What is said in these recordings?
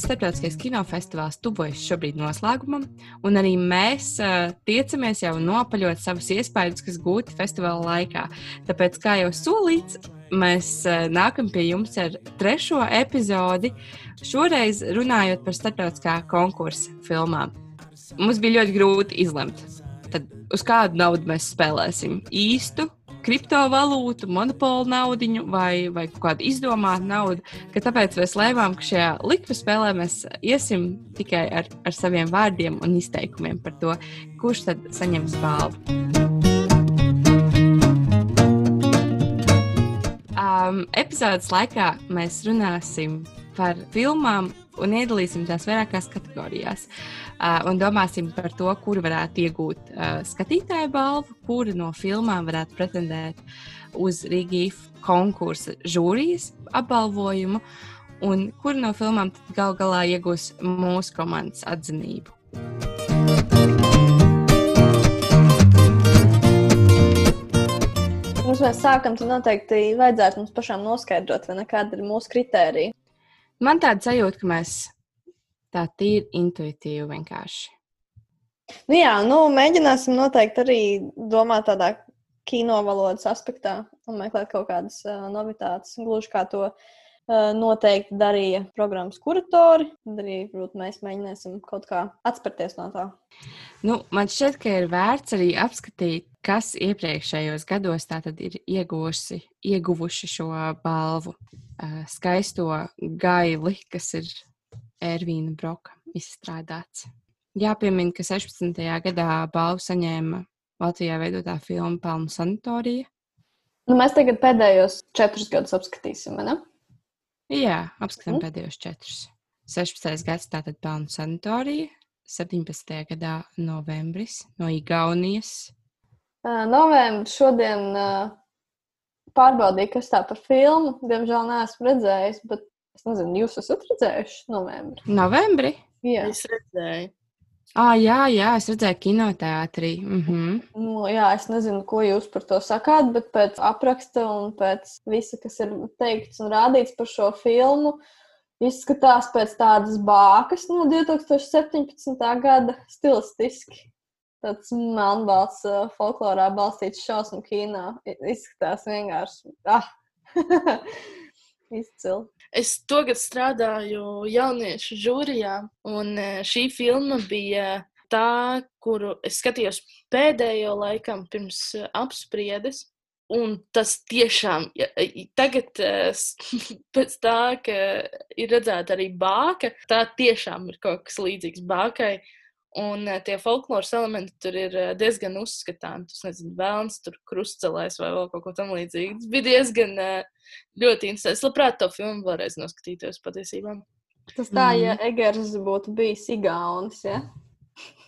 Starptautiskais kinofestivāls tuvojas šobrīd noslēgumam, un arī mēs uh, tiecamies jau nopaļot savus iespaidus, kas gūti festivāla laikā. Tāpēc, kā jau solīts, mēs uh, nākam pie jums ar trešo epizodi, šoreiz runājot par starptautiskā konkursa filmām. Mums bija ļoti grūti izlemt, tad uz kādu naudu mēs spēlēsim īstu kriptovalūtu, monopolu naudu vai, vai kādu izdomātu naudu. Tāpēc mēs lēmām, ka šajā likuma spēlē mēs iesim tikai ar, ar saviem vārdiem un izteikumiem par to, kurš tad saņems balvu. Um, epizodes laikā mēs runāsim par filmām un iedalīsim tās vairākās kategorijās. Uh, un domāsim par to, kur varētu iegūt uh, skatītāju balvu, kura no filmām varētu pretendēt uz Rīgas konkursa žūrijas apbalvojumu, un kura no filmām gal galā iegūs mūsu komandas atzinību. Pirms mēs sākam, tad noteikti vajadzētu mums pašām noskaidrot, ne, kāda ir mūsu kritērija. Man tāda sajūta, ka mēs tā tīri intuitīvi vienkārši. Nu jā, nu, mēģināsim noteikti arī domāt tādā kino valodas aspektā un meklēt kaut kādas uh, novitātes, gluži kā to noteikti darīja programmas kuratori. Tad arī varbūt, mēs mēģināsim kaut kā atspērties no tā. Nu, man šķiet, ka ir vērts arī apskatīt, kas iepriekšējos gados ir ieguvuši, ieguvuši šo balvu uh, skaisto gaili, kas ir Ervīna Broka izstrādāts. Jāpiemina, ka 16. gadā balvu saņēma Latvijā veidotā filma Pelnu sanatorija. Nu, mēs tagad pēdējos četrus gadus apskatīsim, ne? Jā, apskatām mm. pēdējos četrus. 16. gads tātad Pelnu sanatorija, 17. gadā novembris no Igaunijas. Uh, novembris šodien uh, pārbaudīju, kas tā par filmu. Diemžēl neesmu redzējis, bet es nezinu, jūs esat redzējuši novembrī. Novembrī? Jā, es redzēju. Ah, jā, jā, es redzēju kinoteātrī. Mm -hmm. nu, jā, es nezinu, ko jūs par to sakāt, bet pēc apraksta un pēc visa, kas ir teikts un rādīts par šo filmu, izskatās pēc tādas bākas no 2017. gada stilistiski tāds melnbalts, uh, folklorā balstīts šausmu kino. Izskatās vienkārši ah! izcili. Es tagad strādāju jauniešu žūrijā, un šī filma bija tā, kuru es skatījos pēdējo laikam pirms apspriedes. Un tas tiešām, ja, tagad, pēc tā, ka ir redzēta arī bāka, tā tiešām ir kaut kas līdzīgs bākai. Un uh, tie folkloras elementi tur ir uh, diezgan uzskatāmi. Tas nezinu, vēlams, tur krustcelēs vai vēl kaut ko tamlīdzīgu. Tas bija diezgan uh, ļoti interesanti. Es labprāt to filmu vēlreiz noskatītos patiesībā. Tas tā, ja Egers būtu bijis Igaunis, ja?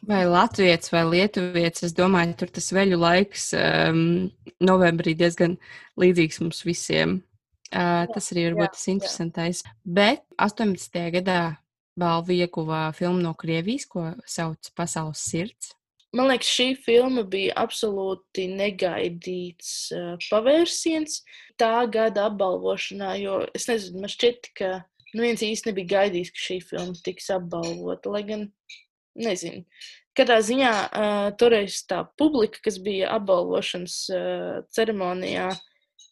Vai Latvijas vai Lietuvietis, es domāju, tur tas veļu laiks um, novembrī diezgan līdzīgs mums visiem. Uh, tas arī ir tas interesantais. Jā. Bet 18. gadā balvu ieguva filma no Krievijas, ko sauc Pasaules sirds. Man liekas, šī filma bija absolūti negaidīts uh, pavērsiens tā gada apbalvošanā, jo es nezinu, man šķiet, ka nu, viens īsti nebija gaidījis, ka šī filma tiks apbalvota. Lai gan, nezinu, katrā ziņā uh, toreiz tā publika, kas bija apbalvošanas uh, ceremonijā,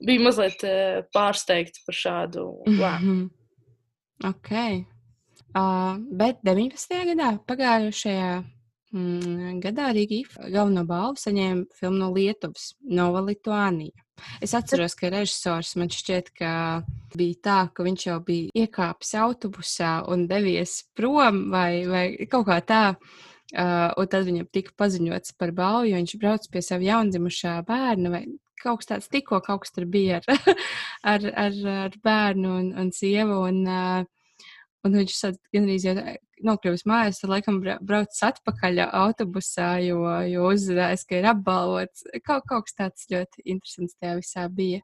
bija mazliet uh, pārsteigta par šādu lēmumu. Mm -hmm. Okay. Uh, bet 19. gadā, pagājušajā mm, gadā, Rīgā galveno balvu saņēma filma no Lietuvas, Nova Lituānija. Es atceros, ka režisors man šķiet, ka bija tā, ka viņš jau bija iekāpis autobusā un devies prom vai, vai kaut kā tā. Uh, un tad viņam tika paziņots par balvu, jo viņš brauc pie sava jaundzimušā bērna vai kaut kas tāds tikko kaut kas tur bija ar, ar, ar, ar bērnu un, un sievu. Un, uh, Un viņš gandrīz jau nokļuvis mājās, tad laikam braucis atpakaļ autobusā, jo, jo uzzinājis, ka ir apbalvots. Kaut, kaut kas tāds ļoti interesants tajā visā bija.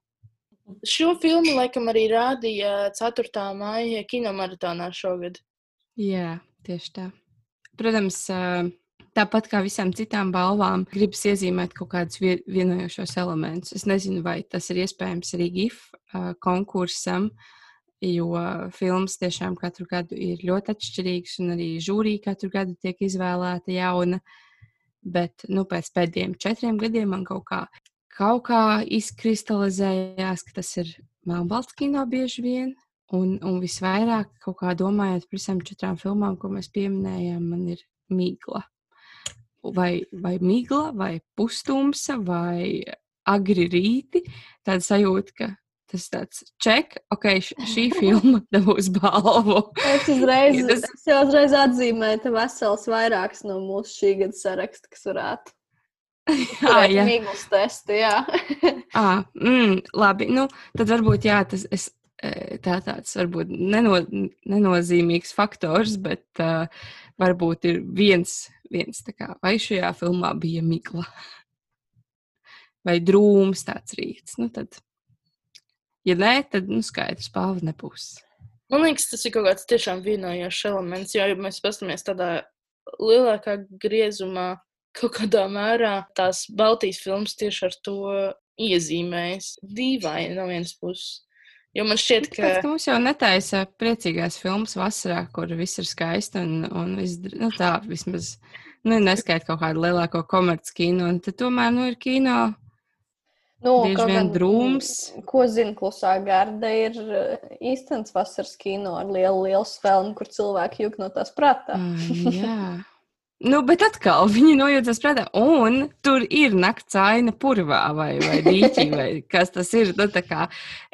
Šo filmu laikam arī rādīja 4. maija kinomaratonā šogad. Jā, tieši tā. Protams, tāpat kā visām citām balvām, gribas iezīmēt kaut kādus vienojošos elementus. Es nezinu, vai tas ir iespējams arī GIF konkursam. Uh, jo filmas tiešām katru gadu ir ļoti atšķirīgas, un arī žūrija katru gadu tiek izvēlēta jauna. Bet nu, pēc pēdējiem četriem gadiem man kaut kā, kaut kā izkristalizējās, ka tas ir melnbalts kino bieži vien. Un, un visvairāk, kaut kā domājot par visām četrām filmām, ko mēs pieminējām, man ir migla. Vai, vai migla, vai pustumsa, vai agri rīti. Tāda sajūta, ka tas tāds ček, ok, šī filma dabūs balvu. Es uzreiz, Tas- es jau uzreiz atzīmēju, ka vesels vairāks no mūsu šī gada saraksta, kas varētu Ah, jā. mīklas testi, jā. Ah, mm, labi, nu, tad varbūt jā, tas es, eh, tā tāds varbūt neno, nenozīmīgs faktors, bet uh, varbūt ir viens, viens tā kā, vai šajā filmā bija migla vai drūms tāds rīts. Nu, tad, ja nē, tad nu, skaidrs, balva nebūs. Man liekas, tas ir kaut kāds tiešām vienojošs elements, jo, ja mēs paskatāmies tādā lielākā griezumā, kaut kādā mērā tās Baltijas filmas tieši ar to iezīmējas. Dīvaini no vienas puses. Jo man šķiet, ka. Tāpēc, ka mums jau netaisa priecīgās filmas vasarā, kur viss ir skaisti un, un viss, nu, tā vismaz nu, neskaita kaut kādu lielāko komerckino. Un tad tomēr nu, ir kino Nu, Bieži vien drūms. mm, Ko zina klusā garda, ir eh, īstenis vasaras kino ar lielu, lielu spēli, kur cilvēki jūt no tās prātā. Ai, Jā. Nu, bet atkal viņi nojūtas prātā, un tur ir nakts aina purvā vai, vai dīķī, vai kas tas ir. Nu, tā kā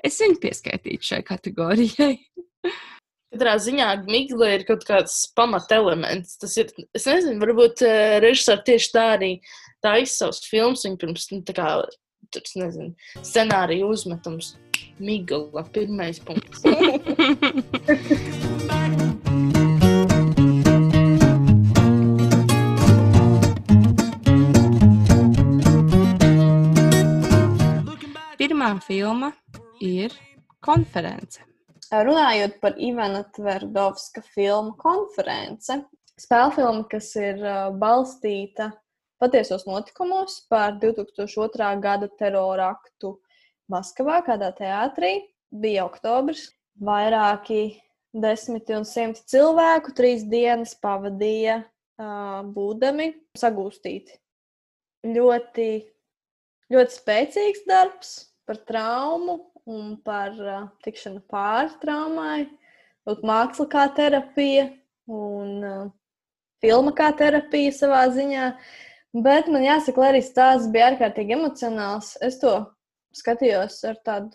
es viņu pieskaitītu šai kategorijai. Katrā ziņā migla ir kaut kāds pamatelements. Tas ir, es nezinu, varbūt uh, režisori tieši tā arī taisa savus filmus. Viņi pirms nu, tā kā, tur, nezinu, scenāriju uzmetums. Migla, pirmais punkts. Pirmā filma ir konference. Runājot par Ivana Tverdovska filmu konference, spēļu filma, kas ir uh, balstīta patiesos notikumos par 2002. gada terora aktu Maskavā, kādā teātrī, bija oktobris. Vairāki desmiti un simti cilvēku trīs dienas pavadīja uh, būdami sagūstīti. Ļoti, ļoti spēcīgs darbs par traumu un par uh, tikšanu pāri traumai, māksla kā terapija un uh, filma kā terapija savā ziņā. Bet man jāsaka, lai arī stāsts bija ārkārtīgi emocionāls, es to skatījos ar tādu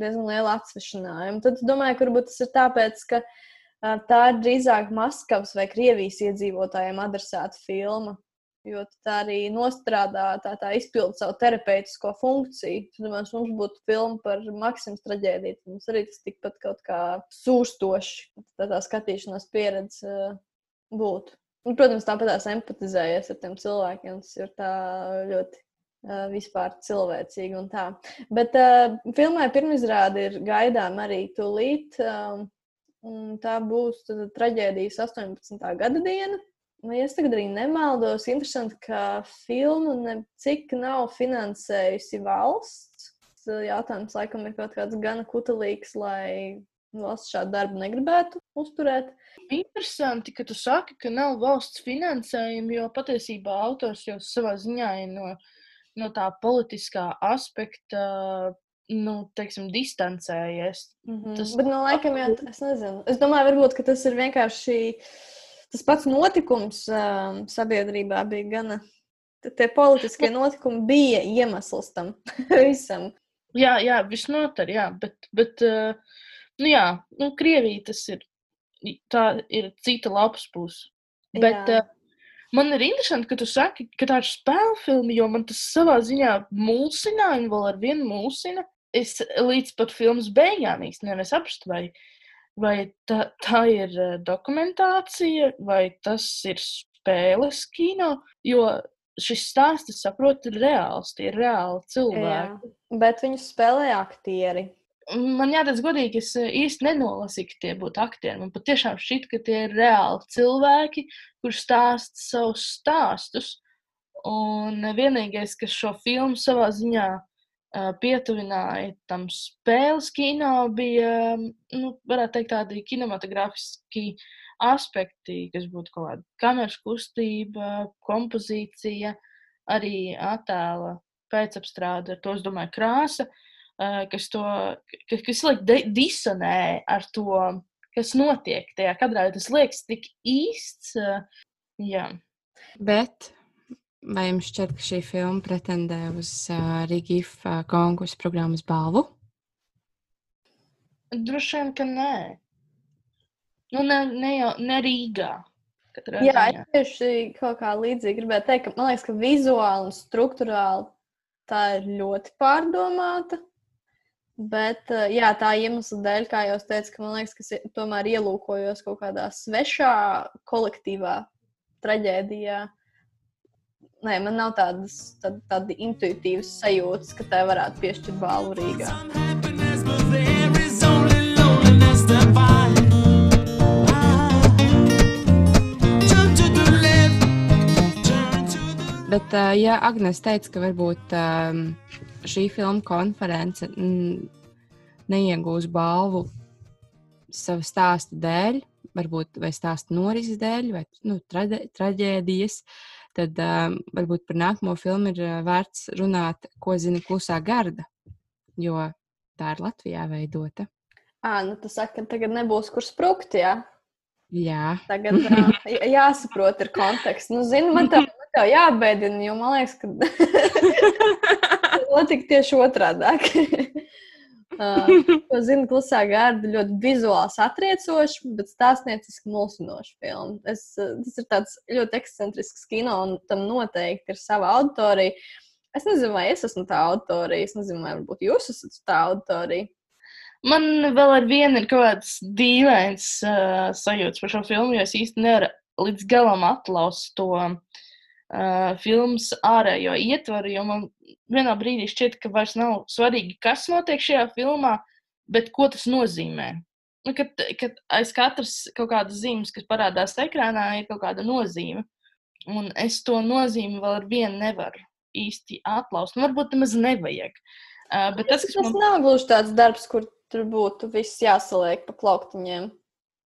diezgan lielu atsvešinājumu. Tad es domāju, ka varbūt tas ir tāpēc, ka tā ir drīzāk Maskavas vai Krievijas iedzīvotājiem adresēta filma. Jo tā arī nostrādā, tā, tā izpilda savu terapeitisko funkciju. Tad domāju, mums būtu filma par Maksimas traģēdiju. Mums arī tas tikpat kaut kā sūstoši, tā, tā skatīšanās pieredze būtu. Un, protams, tāpat tās empatizējies ar tiem cilvēkiem. Tas ir ļoti uh, vispār cilvēcīgi un tā. Bet uh, filmai pirmizrāde ir gaidām arī tūlīt. Um, tā būs tad, traģēdijas 18. gada diena. Nu, ja es tagad arī nemaldos, interesanti, ka filmu necik nav finansējusi valsts. Jautājums laikam ir kaut kāds gana kutelīgs, lai valsts šādu darbu negribētu uzturēt. Interesanti, ka tu saki, ka nav valsts finansējuma, jo patiesībā autors jau savā ziņā ir no, no tā politiskā aspekta, nu, teiksim, distancējies. Mm -hmm. Tas- Bet, nu, laikam, jā, es nezinu. Es domāju, varbūt ka tas ir vienkārši tas pats notikums um, sabiedrībā bija gana. Tie politiskie notikumi bija iemesls tam visam. Jā, jā, visnotaļ, jā, bet, bet uh, nu jā, nu, Krievija tas ir, tā ir cita lapas puse. Bet Jā. uh, man ir interesanti, ka tu saki, ka tā ir spēļu filma, jo man tas savā ziņā mulsināja un vēl ar vienu mulsina. Es līdz pat filmas beigām īstenībā nesaprastu, vai, vai tā, tā ir eh, dokumentācija, vai tas ir spēles kino, jo šis stāsts, es saprotu, ir reāls, tie ir reāli cilvēki. Jā. Bet viņus spēlēja aktieri. Man jāteic, godīgi, es eh, īsti nenolasīju, ka tie būtu aktieri. Man patiešām šķiet, ka tie ir reāli cilvēki, kurš stāsta savus stāstus. Un vienīgais, kas šo filmu savā ziņā uh, pietuvināja tam spēles kino, bija, nu, varētu teikt, tādi kinematogrāfiski aspekti, kas būtu kaut kāda kameras kustība, kompozīcija, arī attēla pēcapstrāde, ar to, es domāju, krāsa, uh, kas to, kas, kas liek disonē ar to, kas notiek tajā kadrā, tas liekas tik īsts. Uh, jā. Bet vai jums šķiet, ka šī filma pretendē uz uh, Rīgīf uh, konkursu programmas balvu? Droši vien, ka nē. Nu, ne, ne, jau, ne Rīgā. Jā, es tieši kaut kā līdzīgi gribēju teikt, ka man liekas, ka vizuāli un struktūrāli tā ir ļoti pārdomāta. Bet jā, tā iemesla dēļ, kā jau teicu, ka man liekas, ka tomēr ielūkojos kaut kādā svešā kolektīvā traģēdijā. Nē, man nav tādas tād, tādi intuitīvas sajūtas, ka tai varētu piešķirt balvu Rīgā. Bet, ja Agnēs teica, ka varbūt šī filmu konference neiegūs balvu savu stāstu dēļ, varbūt vai stāstu norises dēļ, vai nu, traģē, traģēdijas, tad um, varbūt par nākamo filmu ir vērts runāt, ko zina klusā garda, jo tā ir Latvijā veidota. À, nu tas saka, ka tagad nebūs kur sprukt, jā? Jā. Tagad uh, jāsaprot ir konteksts. Nu, zini, man tā tev jābēdina, jo man liekas, ka notika tieši otrādi. uh, zinu, klusā gārda ļoti vizuāli satriecoši, bet stāstnieciski mulsinoši filma. Es, uh, tas ir tāds ļoti ekscentrisks kino, un tam noteikti ir sava auditorija. Es nezinu, vai es esmu tā auditorija, es nezinu, vai varbūt jūs esat tā auditorija. Man vēl ar vienu ir kaut kāds dīvains uh, sajūta par šo filmu, jo es īsti nevaru līdz galam atlaust to uh, uh, filmas ārējo ietvaru, jo man vienā brīdī šķiet, ka vairs nav svarīgi, kas notiek šajā filmā, bet ko tas nozīmē. Nu, kad, kad aiz katras kaut kādas zīmes, kas parādās ekrānā, ir kaut kāda nozīme. Un es to nozīmi vēl ar vienu nevaru īsti atlaust. Nu, varbūt nemaz nevajag. Uh, bet tas, tas man... nav gluži tāds darbs, kur tur būtu viss jāsaliek pa plauktiņiem.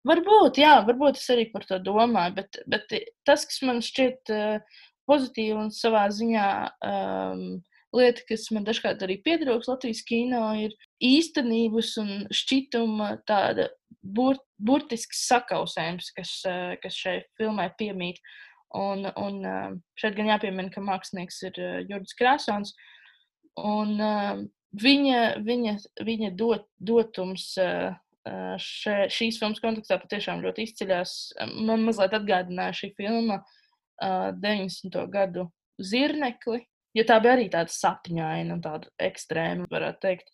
Varbūt, jā, varbūt es arī par to domāju, bet, bet tas, kas man šķiet uh, pozitīva un savā ziņā um, lieta, kas man dažkārt arī pietrūks Latvijas kino, ir īstenības un šķituma tāda bur, burtisks sakausējums, kas, uh, kas šai filmai piemīt. Un, un uh, šeit gan jāpiemina, ka mākslinieks ir uh, Jurgis Krāsons. Un, viņa, viņa, viņa dot, dotums še, šīs filmas kontekstā patiešām ļoti izceļas. Man mazliet atgādināja šī filma uh, uh, 90. gadu zirnekli, jo tā bija arī tāda sapņaina un tāda ekstrēma, varētu teikt.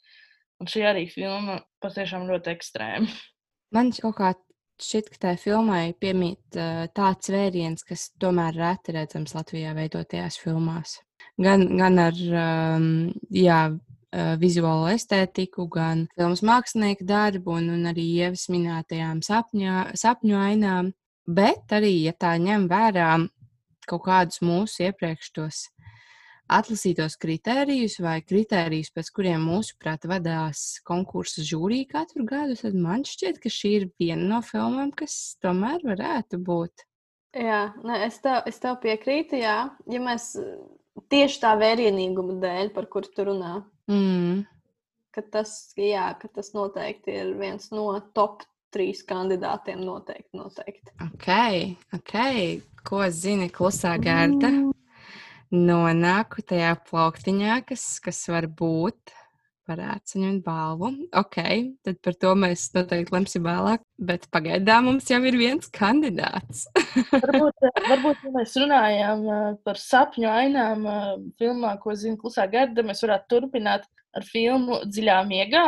Un šī arī filma patiešām ļoti ekstrēma. Man kaut kā šķiet, ka tai filmai piemīt uh, tāds vēriens, kas tomēr reti redzams Latvijā veidotajās filmās. Gan, gan ar um, jā, uh, vizuālo estētiku, gan filmas mākslinieka darbu, un, un arī ievas minētajām sapņā, sapņu ainām. Bet arī, ja tā ņem vērā kaut kādus mūsu iepriekš tos atlasītos kritērijus vai kritērijus, pēc kuriem mūsuprāt vadās konkursu žūrija katru gadu, tad man šķiet, ka šī ir viena no filmām, kas tomēr varētu būt. Jā, ne, es, tev, es tev piekrītu, jā. Ja mēs tieši tā vērienīguma dēļ, par kuru tu runā, mm. ka, tas, jā, ka tas noteikti ir viens no top trīs kandidātiem noteikti. noteikti. Ok, ok ko zina klusā garda. Nonāku tajā plauktiņā, kas, kas var būt. Varētu saņemt balvu. Ok, tad par to mēs noteikti lemsim vēlāk. Bet pagaidām mums jau ir viens kandidāts. varbūt, varbūt, ja mēs runājām par sapņu ainām, filmā, ko zina klusā garda, mēs varētu turpināt ar filmu Dziļā miegā.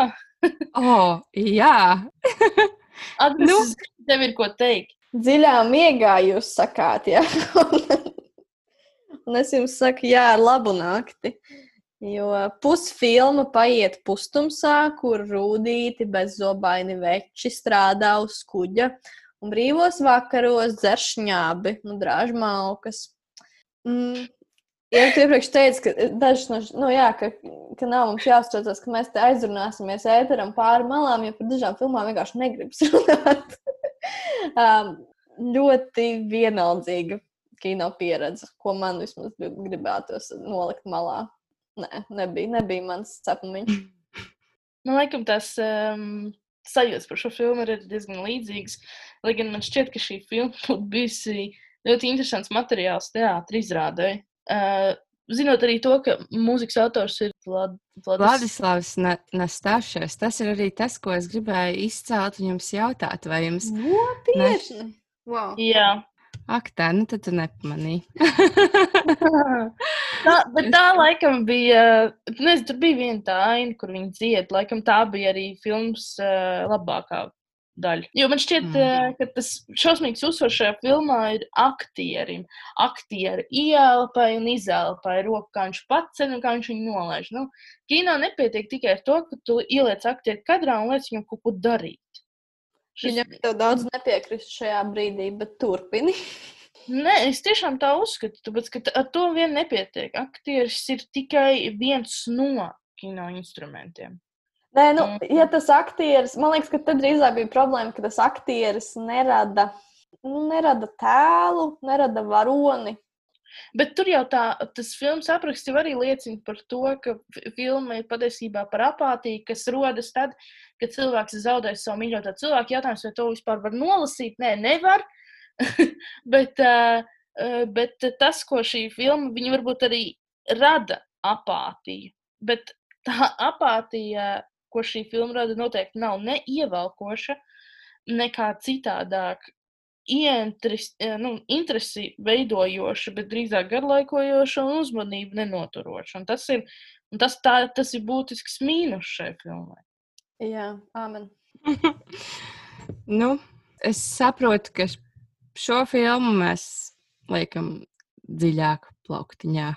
oh, jā! Agnes, nu, tev ir ko teikt dziļā miegā jūs sakāt, ja? un es jums saku, jā, ar labu nakti. Jo pusfilma paiet pustumsā, kur rūtīti bez zobaini veči strādā uz kuģa, un brīvos vakaros dzer šņābi un drāž malkas. Mm. Ja tu iepriekš teici, ka dažas no, nu, jā, ka ka nav mums jāstraucās, ka mēs te aizrunāsimies ēteram pāri malām, jo par dažām filmām vienkārši negribas runāt. um, ļoti vienaldzīga kino pieredze, ko man vismaz gribētos nolikt malā. Nē, nebija, nebija mans cepumiņš. Man liekas, tas um, sajūtas par šo filmu ir diezgan līdzīgas. Lai gan man šķiet, ka šī filma būtu bijusi ļoti interesants materiāls teātris izrādē. Uh, zinot arī to, ka mūzikas autors ir Vlad, Vladis... Vladislavs Nastāšs. Tas ir arī tas, ko es gribēju izcelt un jums jautāt, vai jums. Nopietni! Ne... Wow. Jā. Ak, tā, nu tad tu nepamanīji. tā, bet tā laikam bija, nezinu, tur bija viena tā aina, kur viņi dzied. Laikam tā bija arī filmas uh, labākā daļa. Jo man šķiet, mm. uh, ka tas šausmīgs uzsvars šajā filmā ir aktierim. Aktieri ielpai un izelpai roku, kā viņš pats ceļ un kā viņš viņu nolaiž. Nu, kino nepietiek tikai ar to, ka tu ieliec aktieru kadrā un liec viņam kaut ko darīt. Šis... Viņam tev daudz nepiekrist šajā brīdī, bet turpini. Nē, es tiešām tā uzskatu, tāpēc, ka ar to vien nepietiek. Aktieris ir tikai viens no kino instrumentiem. Nē, nu, ja tas aktieris, man liekas, ka tad drīzāk bija problēma, ka tas aktieris nerada, nu, nerada tēlu, nerada varoni. Bet tur jau tā, tas filmas apraksts jau arī liecina par to, ka filma ir patiesībā par apātiju, kas rodas tad, kad cilvēks zaudē savu mīļoto cilvēku. Jautājums, vai to vispār var nolasīt? Nē, nevar. bet, bet tas, ko šī filma, viņa varbūt arī rada apātiju. Bet tā apātija, ko šī filma rada, noteikti nav ne ievelkoša, nekā citādāk ientrisi, nu, interesi veidojoša, bet drīzāk garlaikojoša un uzmanību nenoturoša. Un tas, ir, un tas, tā, tas ir būtisks mīnus šai filmai. Jā, amen. nu, es saprotu, ka šo filmu mēs liekam dziļāk plauktiņā.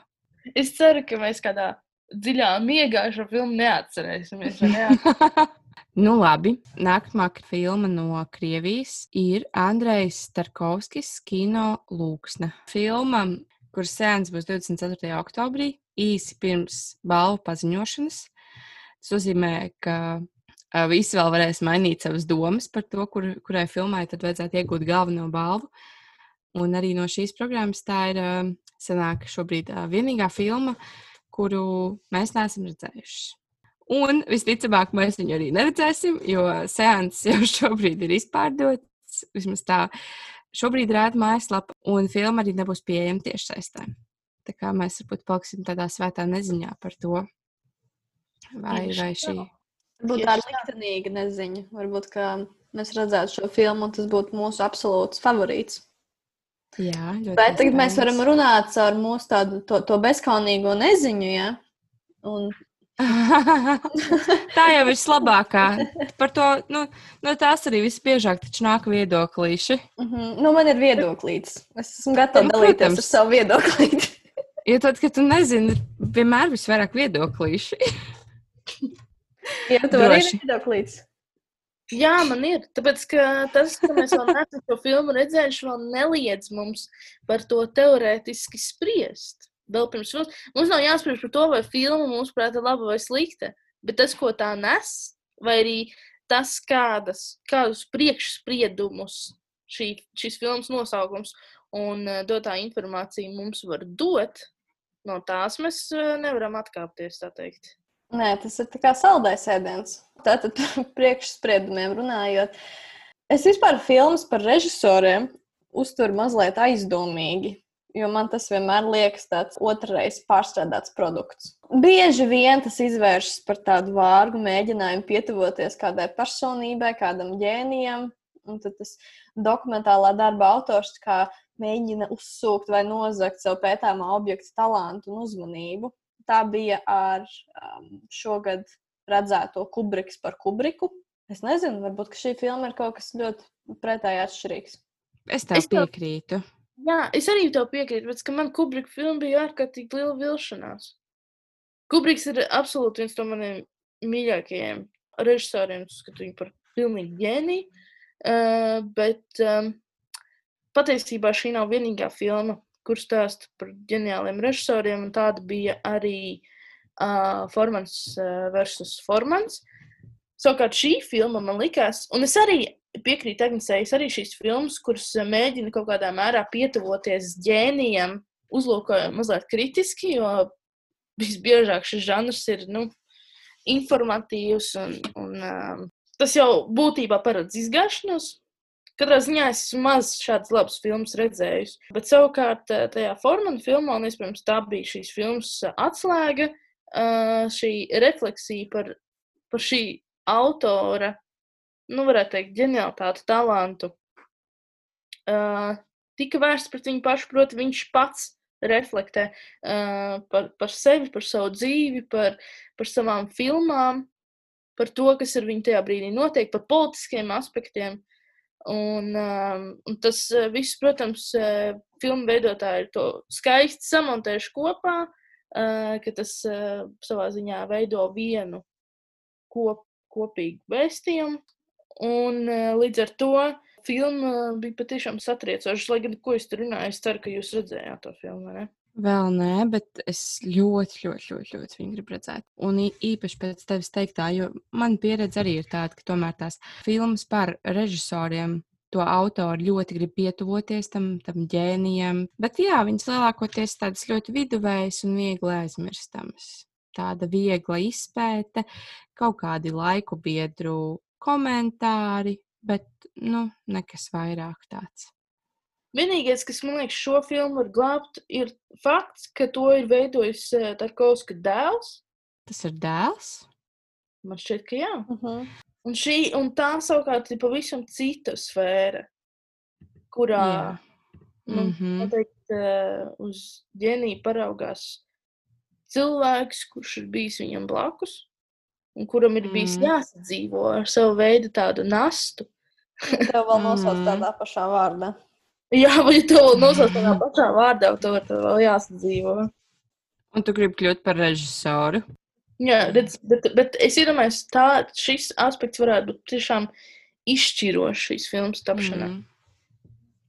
Es ceru, ka mēs kādā dziļā miegā šo filmu neatcerēsimies. Nu, labi. Nākamā filma no Krievijas ir Andrejs Starkovskis kino Lūksne. Filma, kuras sēns būs 24. oktobrī, īsi pirms balvu paziņošanas. Tas nozīmē, ka visi vēl varēs mainīt savas domas par to, kur, kurai filmai tad vajadzētu iegūt galveno balvu. Un arī no šīs programmas tā ir senāk šobrīd vienīgā filma, kuru mēs neesam redzējuši. Un visticamāk, mēs viņu arī neredzēsim, jo seanss jau šobrīd ir izpārdots. Vismaz tā šobrīd rāda mājaslapa, un filma arī nebūs pieejama tiešsaistē. Tā kā mēs varbūt paliksim tādā svētā neziņā par to, vai, vai šī. Būtu tāda liktenīga neziņa. Varbūt, ka mēs redzētu šo filmu, un tas būtu mūsu absolūts favorīts. Jā, Bet tagad mēs varam runāt ar mūsu tādu to, to bezkaunīgo neziņu, ja? Un tā jau ir labākā. Par to nu, no tās arī visbiežāk nāk viedoklīši. Mm -hmm. nu, man ir viedoklīts. Es esmu gatava nu, dalīties protams. ar savu viedoklīti. jo tad, kad tu nezini, vienmēr ir vairāk viedoklīši. Jā, tu vari ir viedoklīts. Jā, man ir. Tāpēc, ka tas, ka mēs vēl neesam šo filmu redzējuši, vēl neliedz mums par to teorētiski spriest vēl pirms mums. Mums nav jāspriež par to, vai filma mums prāt ir laba vai slikta, bet tas, ko tā nes, vai arī tas, kādas, kādus priekšspriedumus šī, šīs filmas nosaukums un uh, dotā informācija mums var dot, no tās mēs uh, nevaram atkāpties, tā teikt. Nē, tas ir kā saldais ēdiens. Tātad priekšspriedumiem runājot. Es vispār filmas par režisoriem uzturu mazliet aizdomīgi jo man tas vienmēr liekas tāds otrreiz pārstrādāts produkts. Bieži vien tas izvēršas par tādu vārgu mēģinājumu pietuvoties kādai personībai, kādam ģēnijam, un tad tas dokumentālā darba autors mēģina uzsūkt vai nozagt savu pētāmā objektu talantu un uzmanību. Tā bija ar um, šogad redzēto Kubriks par Kubriku. Es nezinu, varbūt šī filma ir kaut kas ļoti pretēji atšķirīgs. Es tev piekrītu. Tev... Jā, es arī tev piekrītu, bet man Kubrika filma bija ārkārtīgi liela vilšanās. Kubriks ir absolūti viens no maniem mīļākajiem režisoriem. Es skatu viņu par pilnīgi ģēniju. Uh, bet um, patiesībā šī nav vienīgā filma, kur stāsta par ģeniāliem režisoriem. Tāda bija arī uh, Formans versus Formans. Savukārt šī filma man likās, un es arī piekrītu Agnesei, es arī šīs filmas, kuras mēģina kaut kādā mērā pietuvoties ģēnijam, uzlūkoju mazliet kritiski, jo visbiežāk šis žanrs ir nu, informatīvs un, un um, tas jau būtībā paredz izgāšanos. Katrā ziņā es maz šādas labas filmas redzējis. Bet savukārt eh, tajā formālā filmā, un iespējams tā bija šīs filmas atslēga, eh, šī refleksija par, par šī autora, nu, varētu teikt, ģenialitāti, talantu, eh, tika vērsts pret viņu pašu, proti, viņš pats reflektē par, par sevi, par savu dzīvi, par, par savām filmām, par to, kas ar viņu tajā brīdī notiek, par politiskiem aspektiem. Uh, Un, um, un tas uh, viss, protams, uh, filmu veidotāji ir to skaisti samontējuši kopā, uh, ka tas savā ziņā veido vienu kop, kopīgu vēstījumu. Un līdz ar to filma bija patiešām satriecoša. Lai gan ko es tur runāju, es ceru, ka jūs redzējāt to filmu. Ne? Vēl nē, bet es ļoti, ļoti, ļoti, ļoti viņu gribu redzēt. Un īpaši pēc tevis teiktā, jo man pieredze arī ir tāda, ka tomēr tās filmas par režisoriem, to autori ļoti grib pietuvoties tam, tam ģēnijam. Bet jā, viņas lielākoties tādas ļoti viduvējas un viegli aizmirstamas. Tāda viegla izpēte, kaut kādi laiku biedru komentāri, bet nu, nekas vairāk tāds. Vienīgais, kas man liekas, šo filmu var glābt, ir fakts, ka to ir veidojis uh, Tarkovska dēls. Tas ir dēls? Man šķiet, ka jā. Uh -huh. Un, šī, un tā savukārt ir pavisam cita sfēra, kurā Jā. nu, Mm -hmm. noteikti, uh, uz ģēniju paraugās cilvēks, kurš ir bijis viņam blakus, un kuram ir bijis Mm. jāsadzīvo ar savu veidu tādu nastu. Tev vēl nosauc Mhm. tādā pašā vārdā. Jā, vai to nosauc tādā pašā vārdā, to vēl jāsadzīvo. Un tu gribi kļūt par režisoru? Jā, redz, bet, bet es iedomājos, ka šis aspekts varētu būt tiešām izšķirošs šīs filmas tapšanā. Mm.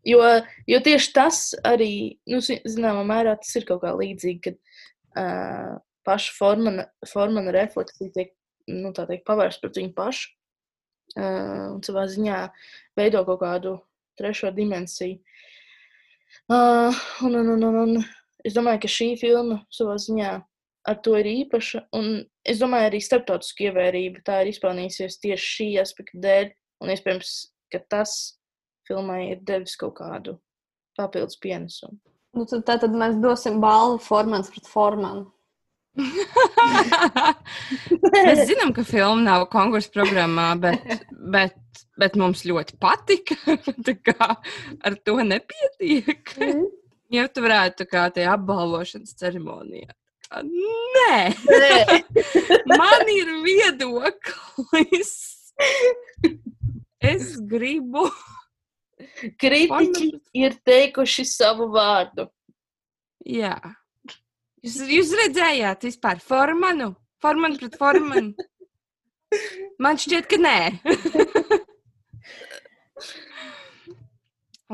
Jo, jo tieši tas arī, nu, zi- zināmā mērā, tas ir kaut kā līdzīgi, kad uh, paša formana, formana refleksija tiek nu, tā teikt, pavērsta pret viņu pašu uh, un savā ziņā veido kaut kādu trešo dimensiju. Uh, un, un, un, un, un es domāju, ka šī filma savā ziņā ar to ir īpaša. Un es domāju, arī starptautiskā ievērība tā ir izpelnījusies tieši šī aspekta dēļ. Un iespējams, ka tas filmai ir devis kaut kādu papildus pienesumu. Nu, tad, tad, mēs dosim balvu formāns pret formānu. Mēs zinām, ka filma nav konkursu programmā, bet, bet, bet mums ļoti patika. Ar to nepietiek. Mm. Ja tu varētu kā tajā apbalvošanas ceremonijā. kā, Nē, man ir viedoklis. Es gribu. Kritiķi ir teikuši savu vārdu. Jā. Jūs, jūs redzējāt vispār formanu? Formanu pret formanu? Man šķiet, ka nē.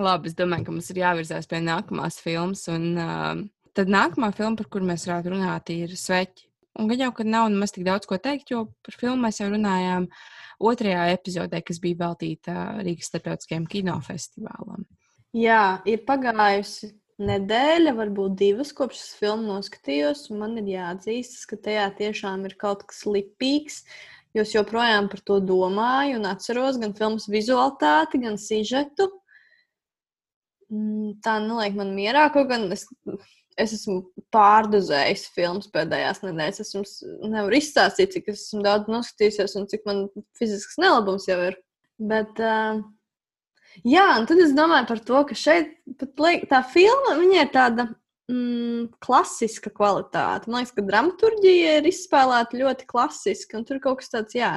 Labi, es domāju, ka mums ir jāvirzās pie nākamās filmas. Un, uh, tad nākamā filma, par kuru mēs varētu runāt, ir Sveķi. Un gan jau, ka nav nemaz tik daudz ko teikt, jo par filmu mēs jau runājām otrajā epizodē, kas bija veltīta Rīgas starptautiskajam kinofestivālam. Jā, ir pagājusi nedēļa, varbūt divas, kopš es filmu noskatījos. un Man ir jāatzīst, ka tajā tiešām ir kaut kas lipīgs. Jo es joprojām par to domāju un atceros gan filmas vizualitāti, gan sižetu. Mm, Tā neliek man mierā, kaut gan es, es esmu pārdozējis filmas pēdējās nedēļas. Es jums nevaru izstāstīt, cik es esmu daudz noskatījusies un cik man fizisks nelabums jau ir. Bet, uh, jā, un tad es domāju par to, ka šeit pat tā filma ir tāda mm, klasiska kvalitāte. Man liekas, ka dramaturgija ir izspēlēta ļoti klasiski, un tur kaut kas tāds, jā,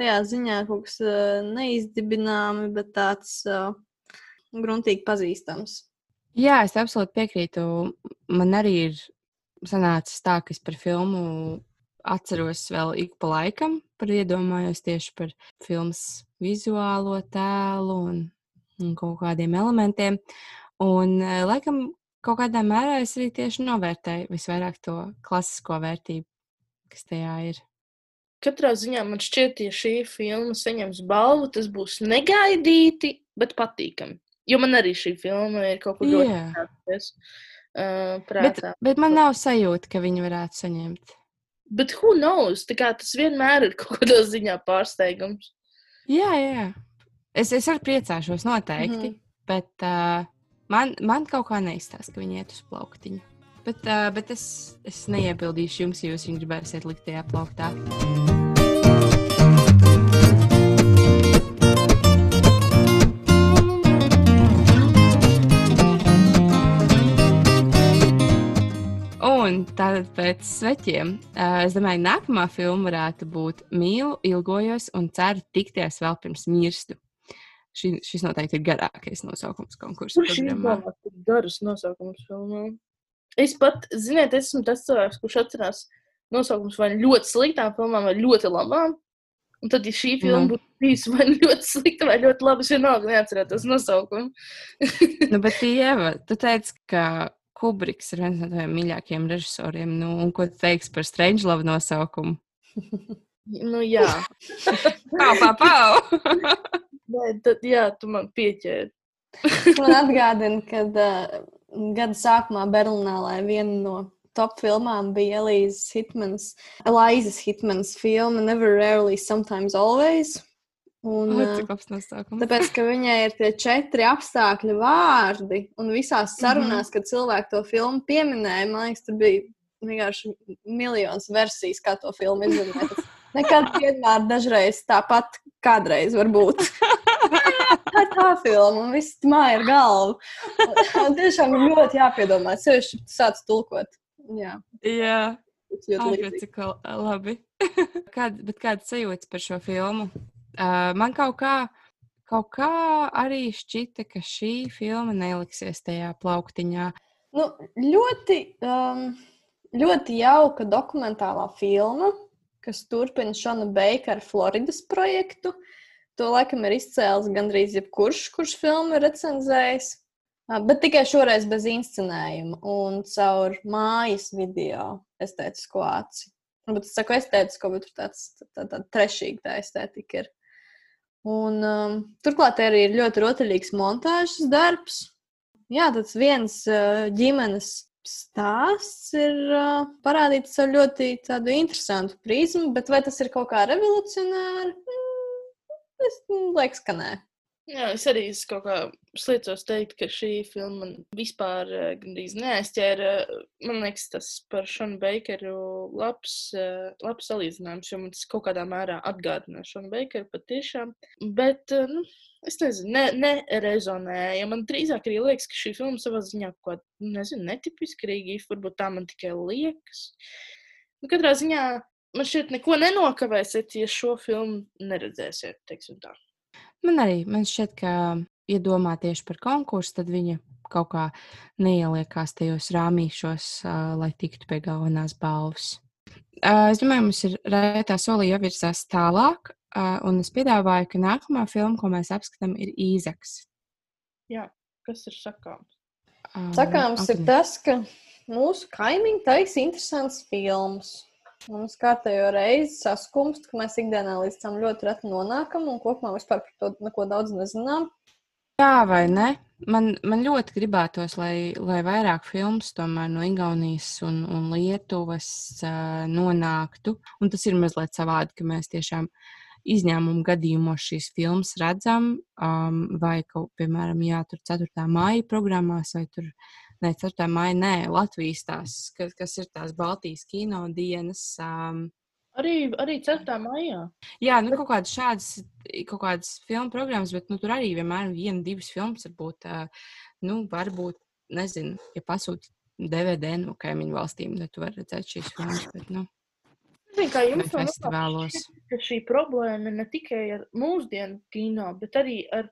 tajā ziņā kaut kas uh, neizdibināmi, bet tāds uh, gruntīgi pazīstams. Jā, es absolūti piekrītu. Man arī ir sanācis tā, ka es par filmu atceros vēl ik pa laikam, par iedomājos tieši par filmas vizuālo tēlu un, un kaut kādiem elementiem. Un, eh, laikam, kaut kādā mērā es arī tieši novērtēju visvairāk to klasisko vērtību. kas tajā ir. Katrā ziņā man šķiet, ja šī filma saņems balvu, tas būs negaidīti, bet patīkami. Jo man arī šī filma ir kaut kur ļoti ienākusies, uh, Bet, bet man nav sajūta, ka viņi varētu saņemt. Bet who knows? Tas vienmēr ir kaut kādā ziņā pārsteigums. Jā, jā. Es, es arī priecāšos noteikti, mm. -hmm. bet uh, man, man kaut kā neizstāsta, ka viņi iet uz plauktiņu. Bet, uh, bet es, es neiebildīšu jums, ja jūs viņu gribēsiet likt tajā plauktā. Un tātad pēc sveķiem, uh, es domāju, nākamā filma varētu būt Mīlu, ilgojos un ceru tikties vēl pirms mirstu. Ši, šis noteikti ir garākais nosaukums konkursu Kurš tik garus nosaukums filmām? Es pat, ziniet, esmu tas cilvēks, kurš atcerās nosaukums vai ļoti sliktām filmām, vai ļoti labām. Un tad, ja šī filma Nu. būtu bijusi vai ļoti slikta, vai ļoti laba, es vienalga neatcerētos nosaukumu. Nu, bet, Ieva, tu teici, ka Kubriks ir viens no taviem mīļākajiem režisoriem. Nu, un ko tu teiksi par Strange Love nosaukumu? Nu, jā, Pau, pau, pau! Nē, tad, jā, tu man pieķēri. Man atgādina, ka uh, gada sākumā Berlīnā viena no top filmām bija Elīzes Hitmanas, Elīzes Hitmanas filma Never Rarely, Sometimes Always. Un, O, Cik labs nosaukums. Tāpēc, ka viņai ir tie četri apstākļu vārdi, un visās sarunās, kad cilvēki to filmu pieminēja, man liekas, tur bija vienkārši miljons versijas, kā to filmu izdarīt. Nekad vienmēr, dažreiz tāpat, kādreiz varbūt. Tā tā filma, un viss māja ir galva. Un tiešām ir ļoti jāpiedomā, sevišķi, sāc tulkot. Jā, Jā, līdzīgi. cik la- labi. Kād, bet kāds sajūts par šo filmu? Uh, man kaut kā, kaut kā arī šķita, ka šī filma neliksies tajā plauktiņā. Nu, ļoti, um, ļoti jauka dokumentālā filma, kas turpina Šona Beikara Floridas projektu. To laikam ir izcēlis gandrīz jebkurš, kurš filmu ir recenzējis. Ā, Bet tikai šoreiz bez inscenējuma un caur mājas video estētisko aci. Bet es saku estētisko, bet tur tāds tā, tā, trešīga tā estētika ir. Un, um, turklāt arī ir ļoti rotaļīgs montāžas darbs. Jā, tas viens uh, ģimenes stāsts ir uh, parādīts ar ļoti tādu interesantu prizmu, bet vai tas ir kaut kā revolucionāri? Mm, es liekas, ka nē. Jā, es arī es kaut kā sliecos teikt, ka šī filma man vispār eh, gandrīz neaizķēra. Man liekas, tas par Šonu Beikeru labs, eh, labs salīdzinājums, jo man tas kaut kādā mērā atgādina Šonu Beikeru patiešām. Bet, eh, nu, es nezinu, ne, nerezonēja. Man drīzāk arī liekas, ka šī filma savā ziņā kaut kāda, nezinu, netipiska Rīgīfa, varbūt tā man tikai liekas. Nu, katrā ziņā man šķiet neko nenokavēsiet, ja šo filmu neredzēsiet, teiksim tā. Man arī man šķiet, ka, ja domā tieši par konkursu, tad viņa kaut kā neieliekās tajos rāmīšos, uh, lai tiktu pie galvenās balvas. Uh, es domāju, mums ir rētā solī jāvirzās tālāk, uh, un es piedāvāju, ka nākamā filma, ko mēs apskatām, ir Īzaks. Kas ir sakāms? Uh, Sakāms ir Agnē. tas, ka mūsu kaimiņi taisa interesants filmas. Mums kārtējo reizi saskumst, ka mēs ikdienā līdz tam ļoti reti nonākam un kopumā vispār par to neko daudz nezinām. Jā, vai ne? Man, man ļoti gribētos, lai, lai vairāk filmas tomēr no Igaunijas un, un Lietuvas uh, nonāktu. Un tas ir mazliet savādi, ka mēs tiešām izņēmumu gadījumos šīs filmas redzam, um, vai, kaut, piemēram, jā, tur 4. māja programmās, vai tur ne 4. māja, nē, Latvijas tās, kas, kas ir tās Baltijas kino dienas. Um, Arī, arī 4. maijā. Jā, nu, kaut kādas šādas, kaut kādas filmu programmas, bet nu, tur arī vienmēr ir viena, divas filmas. Varbūt, nu, varbūt, nezinu, ja pasūta DVD no kaimiņu valstīm, tad tu vari redzēt šīs filmas. Bet, nu, Zinu, kā jums festivālos. šķiet, ka šī problēma ir ne tikai ar mūsdienu kino, bet arī ar,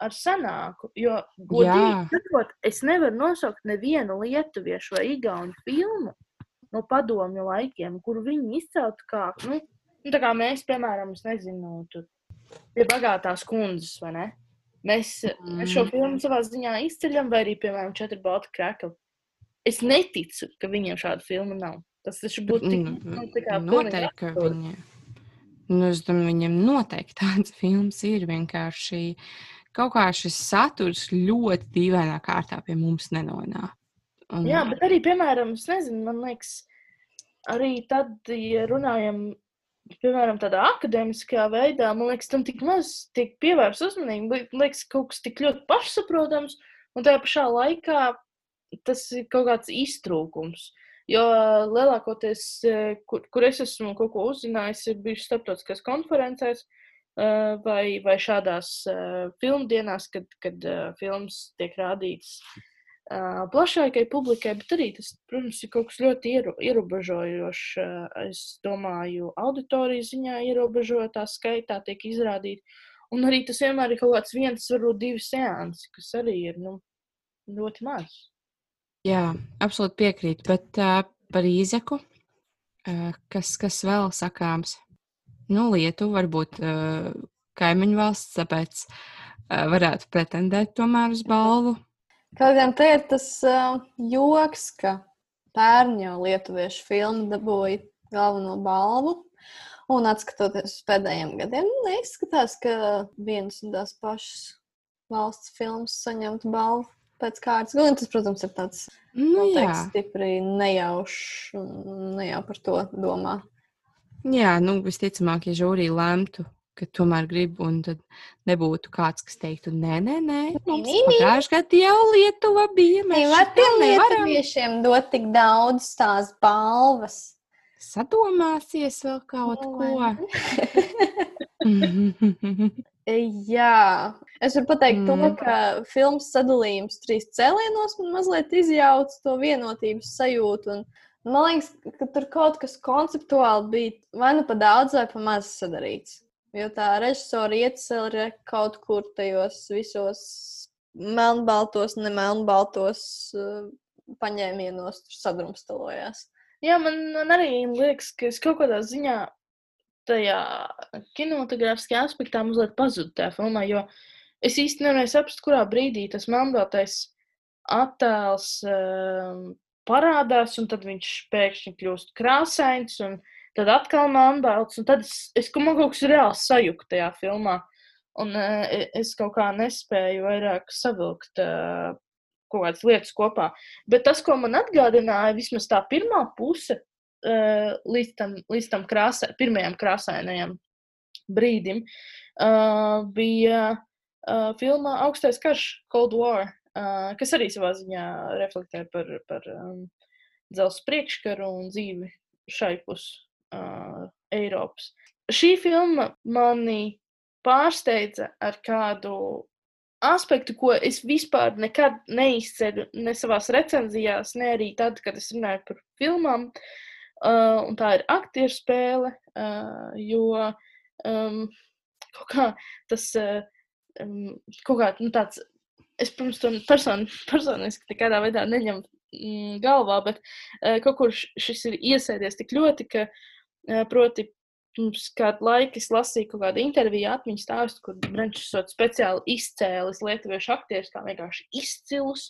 ar senāku. Jo, godīgi sakot, es nevaru nosaukt nevienu lietuviešu vai igauņu filmu no padomju laikiem, kur viņi izceltu kā, nu, nu, tā kā mēs, piemēram, es nezinu, tur pie bagātās kundzes, vai ne? Mēs, mm. mēs šo Mm. filmu savā ziņā izceļam, vai arī, piemēram, četri balti krēkli. Es neticu, ka viņiem šāda filma nav. Tas taču būtu tik, Nu, nu, tā kā Noteikti, ka viņi. Nu, es domāju, viņam noteikti tāds films ir vienkārši. Kaut kā šis saturs ļoti dīvainā kārtā pie mums nenonāk. Un, Jā, bet arī, piemēram, es nezinu, man liekas, arī tad, ja runājam, piemēram, tādā akadēmiskajā veidā, man liekas, tam tik maz tiek pievērsta uzmanība. Man liekas, kaut kas tik ļoti pašsaprotams, un tajā pašā laikā tas ir kaut kāds iztrūkums. Jo lielākoties, eh, kur, kur es esmu kaut ko uzzinājis, ir bijuši starptautiskās konferencēs eh, vai, vai šādās eh, filmdienās, kad, kad eh, filmas tiek rādītas plašākai publikai, bet arī tas, protams, ir kaut kas ļoti ierobežojošs. Es domāju, auditorijas ziņā ierobežotā skaitā tiek izrādīti. Un arī tas vienmēr ir kaut kāds viens, varbūt divi seansi, kas arī ir nu, ļoti maz. Jā, absolūti piekrītu. Bet uh, par īzeku, uh, kas, kas vēl sakāms? Nu, Lietuva varbūt uh, kaimiņu valsts, tāpēc uh, varētu pretendēt tomēr uz balvu. Kaut gan te ir tas uh, joks, ka pērn jau lietuviešu filma dabūja galveno balvu. Un atskatoties uz pēdējiem gadiem, nu, neizskatās, ka vienas un tās pašas valsts filmas saņemtu balvu pēc kārtas. Gan tas, protams, ir tāds Nu, noteikti stipri nejaušs un ne jau par to domā. Jā, nu visticamāk, ja žūrija lemtu, ka tomēr grib, un tad nebūtu kāds, kas teiktu, nē, nē, nē, mums nē, nē. pagājušajā gadā jau Lietuva bija. Mēs nevaram. lietuviešiem dot tik daudz tās balvas. Sadomāsies vēl kaut Nu, ko. Jā, es varu pateikt, mm. to, ka filmas sadalījums trīs cēlienos man mazliet izjauca to vienotības sajūtu. Un, man liekas, ka tur kaut kas konceptuāli bija vai nu pa daudz, vai pa maz sadarīts. Jo tā režisora iecēla ir kaut kur tajos visos melnbaltos, ne melnbaltos uh, paņēmienos tur sadrumstalojās. Jā, man, man arī liekas, ka es kaut kādā ziņā tajā kinematogrāfiskajā aspektā mazliet pazudu tajā filmā, jo es īsti nevarēju saprast, kurā brīdī tas melnbaltais attēls um, parādās, un tad viņš pēkšņi kļūst krāsains, un tad atkal melnbalts, un tad es, es man kaut kas reāli sajuka tajā filmā, un uh, es kaut kā nespēju vairāk savilkt uh, kaut kādas lietas kopā. Bet tas, ko man atgādināja, vismaz tā pirmā puse, līdz tam, līdz tam krāsai, pirmajam krāsainajam brīdim, bija filmā Augstais karš, Cold War, uh, kas arī savā ziņā reflektē par, par um, dzelzceļa priekškaru un dzīvi šai pusē uh, Eiropas. Šī filma mani pārsteidza ar kādu aspektu, ko es vispār nekad neizceļu ne savā recenzijās, ne arī tad, kad es runāju par filmām. Uh, un tā ir aktieru spēle, uh, jo um, kaut kā tas uh, um, kaut kā nu, tāds. Es, protams, to person, personiski nekādā veidā neņemu mm, galvā, bet uh, kaut kur šis ir iesēdies tik ļoti, ka, uh, proti, pirms kādu laiku es lasīju kaut kādu interviju atmiņu stāstu, kur Brunčs esot speciāli izcēlis lietuviešu aktierus kā vienkārši izcilus,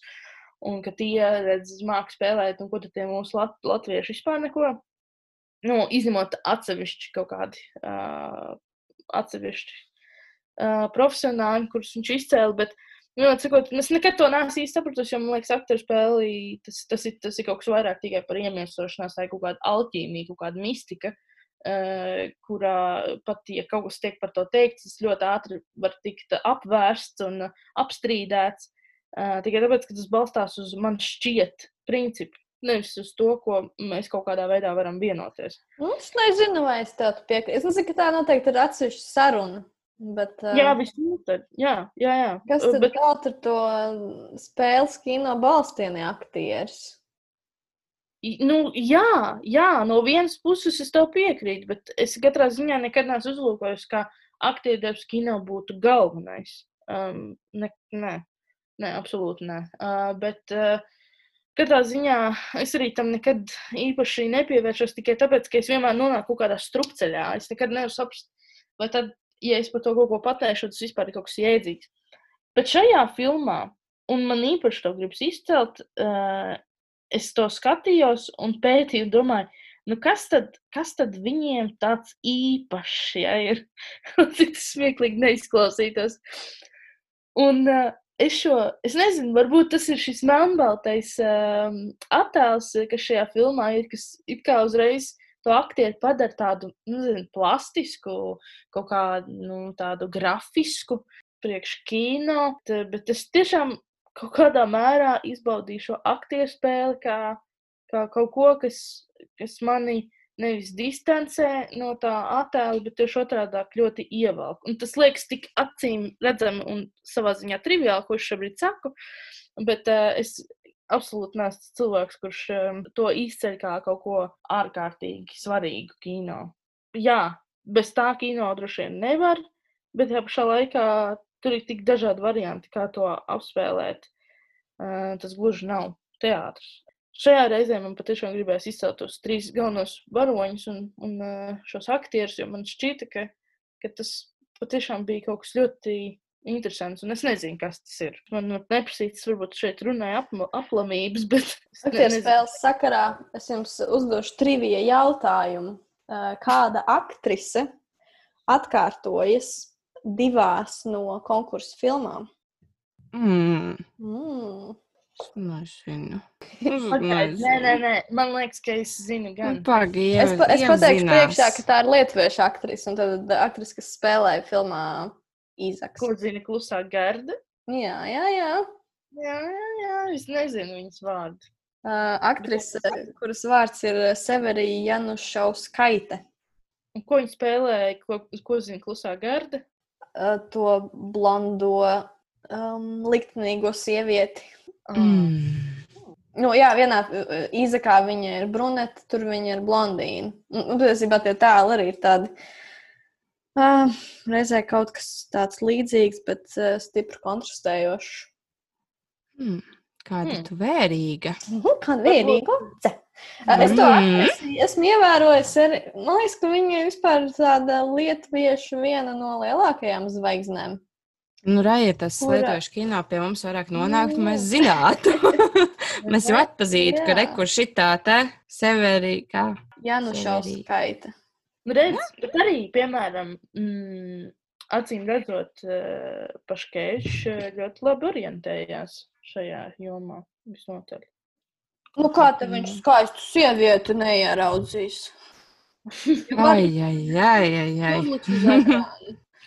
un ka tie redz māku spēlēt, un ko tad tie mūsu lat latvieši vispār neko. Nu, izņemot atsevišķi kaut kādi uh, atsevišķi uh, profesionāļi, kurus viņš izcēla, bet Nu, cikot, es nekad to neesmu īsti sapratusi, jo man liekas, aktieru spēlē tas, tas, ir, tas ir kaut kas vairāk tikai par iemiesošanās, vai kaut kāda alķīmija, kaut kāda mistika, uh, kurā pat, ja kaut kas tiek par to teikts, tas ļoti ātri var tikt apvērsts un apstrīdēts. Uh, tikai tāpēc, ka tas balstās uz man šķiet principu, nevis uz to, ko mēs kaut kādā veidā varam vienoties. Nu, es nezinu, vai es tev piekrītu. Es nezinu, ka tā noteikti ir atsevišķa saruna. Bet, uh, Jā, visnotaļ. Jā, jā, jā. Kas Uh, tad bet, vēl tur to spēles kino balstieni aktieris? nu, jā, jā, no vienas puses es tev piekrītu, bet es katrā ziņā nekad neesmu uzlūkojis, ka aktieru darbs kino būtu galvenais. Um, ne, nē, nē, absolūti nē. Uh, bet uh, katrā ziņā es arī tam nekad īpaši nepievēršos tikai tāpēc, ka es vienmēr nonāku kaut kādā strupceļā. Es nekad nevaru saprast, vai tad, ja es par to kaut ko pateikšu, tas vispār ir kaut kas jēdzīgs. Bet šajā filmā, un man īpaši to gribas izcelt, uh, es to skatījos un pētīju, domāju, nu kas tad, kas tad viņiem tāds īpašs ja, ir? Cik tas smieklīgi neizklausītos. Un uh, es šo, es nezinu, varbūt tas ir šis melnbaltais um, attēls, kas šajā filmā ir, kas it kā uzreiz to aktieru padara tādu, nu, zinu, plastisku, kaut kādu, nu, tādu grafisku priekš kino, bet es tiešām kaut kādā mērā izbaudīju šo aktieru spēli kā, kā kaut ko, kas, kas mani nevis distancē no tā attēla, bet tieši otrādi ļoti ievelk. Un tas liekas tik acīm redzami un savā ziņā triviāli, ko es šobrīd saku, bet uh, es absolūti neesmu cilvēks, kurš um, to izceļ kā kaut ko ārkārtīgi svarīgu kino. Jā, bez tā kino droši vien nevar, bet tajā pašā laikā tur ir tik dažādi varianti, kā to apspēlēt. Uh, tas gluži nav teātris. Šajā reizē man patiešām gribējās izcelt tos trīs galvenos varoņus un, un uh, šos aktierus, jo man šķita, ka, ka tas patiešām bija kaut kas ļoti interesants. Un es nezinu, kas tas ir. Man neprasīts, varbūt šeit runāja ap, aplamības, bet. Aktieru spēles sakarā es jums uzdošu trivija jautājumu. Kāda aktrise atkārtojas divās no konkursu filmām. Mm. Mm. Nezinu. Okay. Nē, nē, nē, man liekas, ka es zinu, gan. Pagaidi, Es, pa, es pateikšu priekšā, ka tā ir lietuviešu aktrise, un tad aktrise, kas spēlēja filmā Īzaks. Kur zina klusā garda? Jā, jā, jā. Jā, jā, jā, es nezinu viņas vārdu. Uh, aktrise, kuras vārds ir Severija Janušauskaite. Un ko viņa spēlēja, ko, ko zina klusā garda? Uh, to blondo um, liktenīgo sievieti. Mm. Nu, jā, vienā izakā viņa ir brunete, tur viņa ir blondīna. Un, un patiesībā tie tēli arī ir tādi. Uh, reizē kaut kas tāds līdzīgs, bet uh, stipri kontrastējošs. Mm. Kāda Hmm. tu vērīga. Kāda vienīga oce. Uh, Es to Mm. esmu, esmu ievērojis. Arī, man liekas, ka viņa vispār ir tāda lietuviešu viena no lielākajām zvaigznēm. Nu, Raja, tas Kura? lietošu kino pie mums vairāk nonāktu, mēs zinātu. mēs jau atpazītu, ka rekur šitā te severī, kā. Jā, nu Severija. šauskaita. Nu, redz, bet arī, piemēram, mm, acīm redzot, uh, Paškēčs ļoti labi orientējās šajā jomā. Visnotaļ. Nu, kā te viņš skaistu sievieti neieraudzīs? Ai, ai, ai, ai, ai. Ekrāna.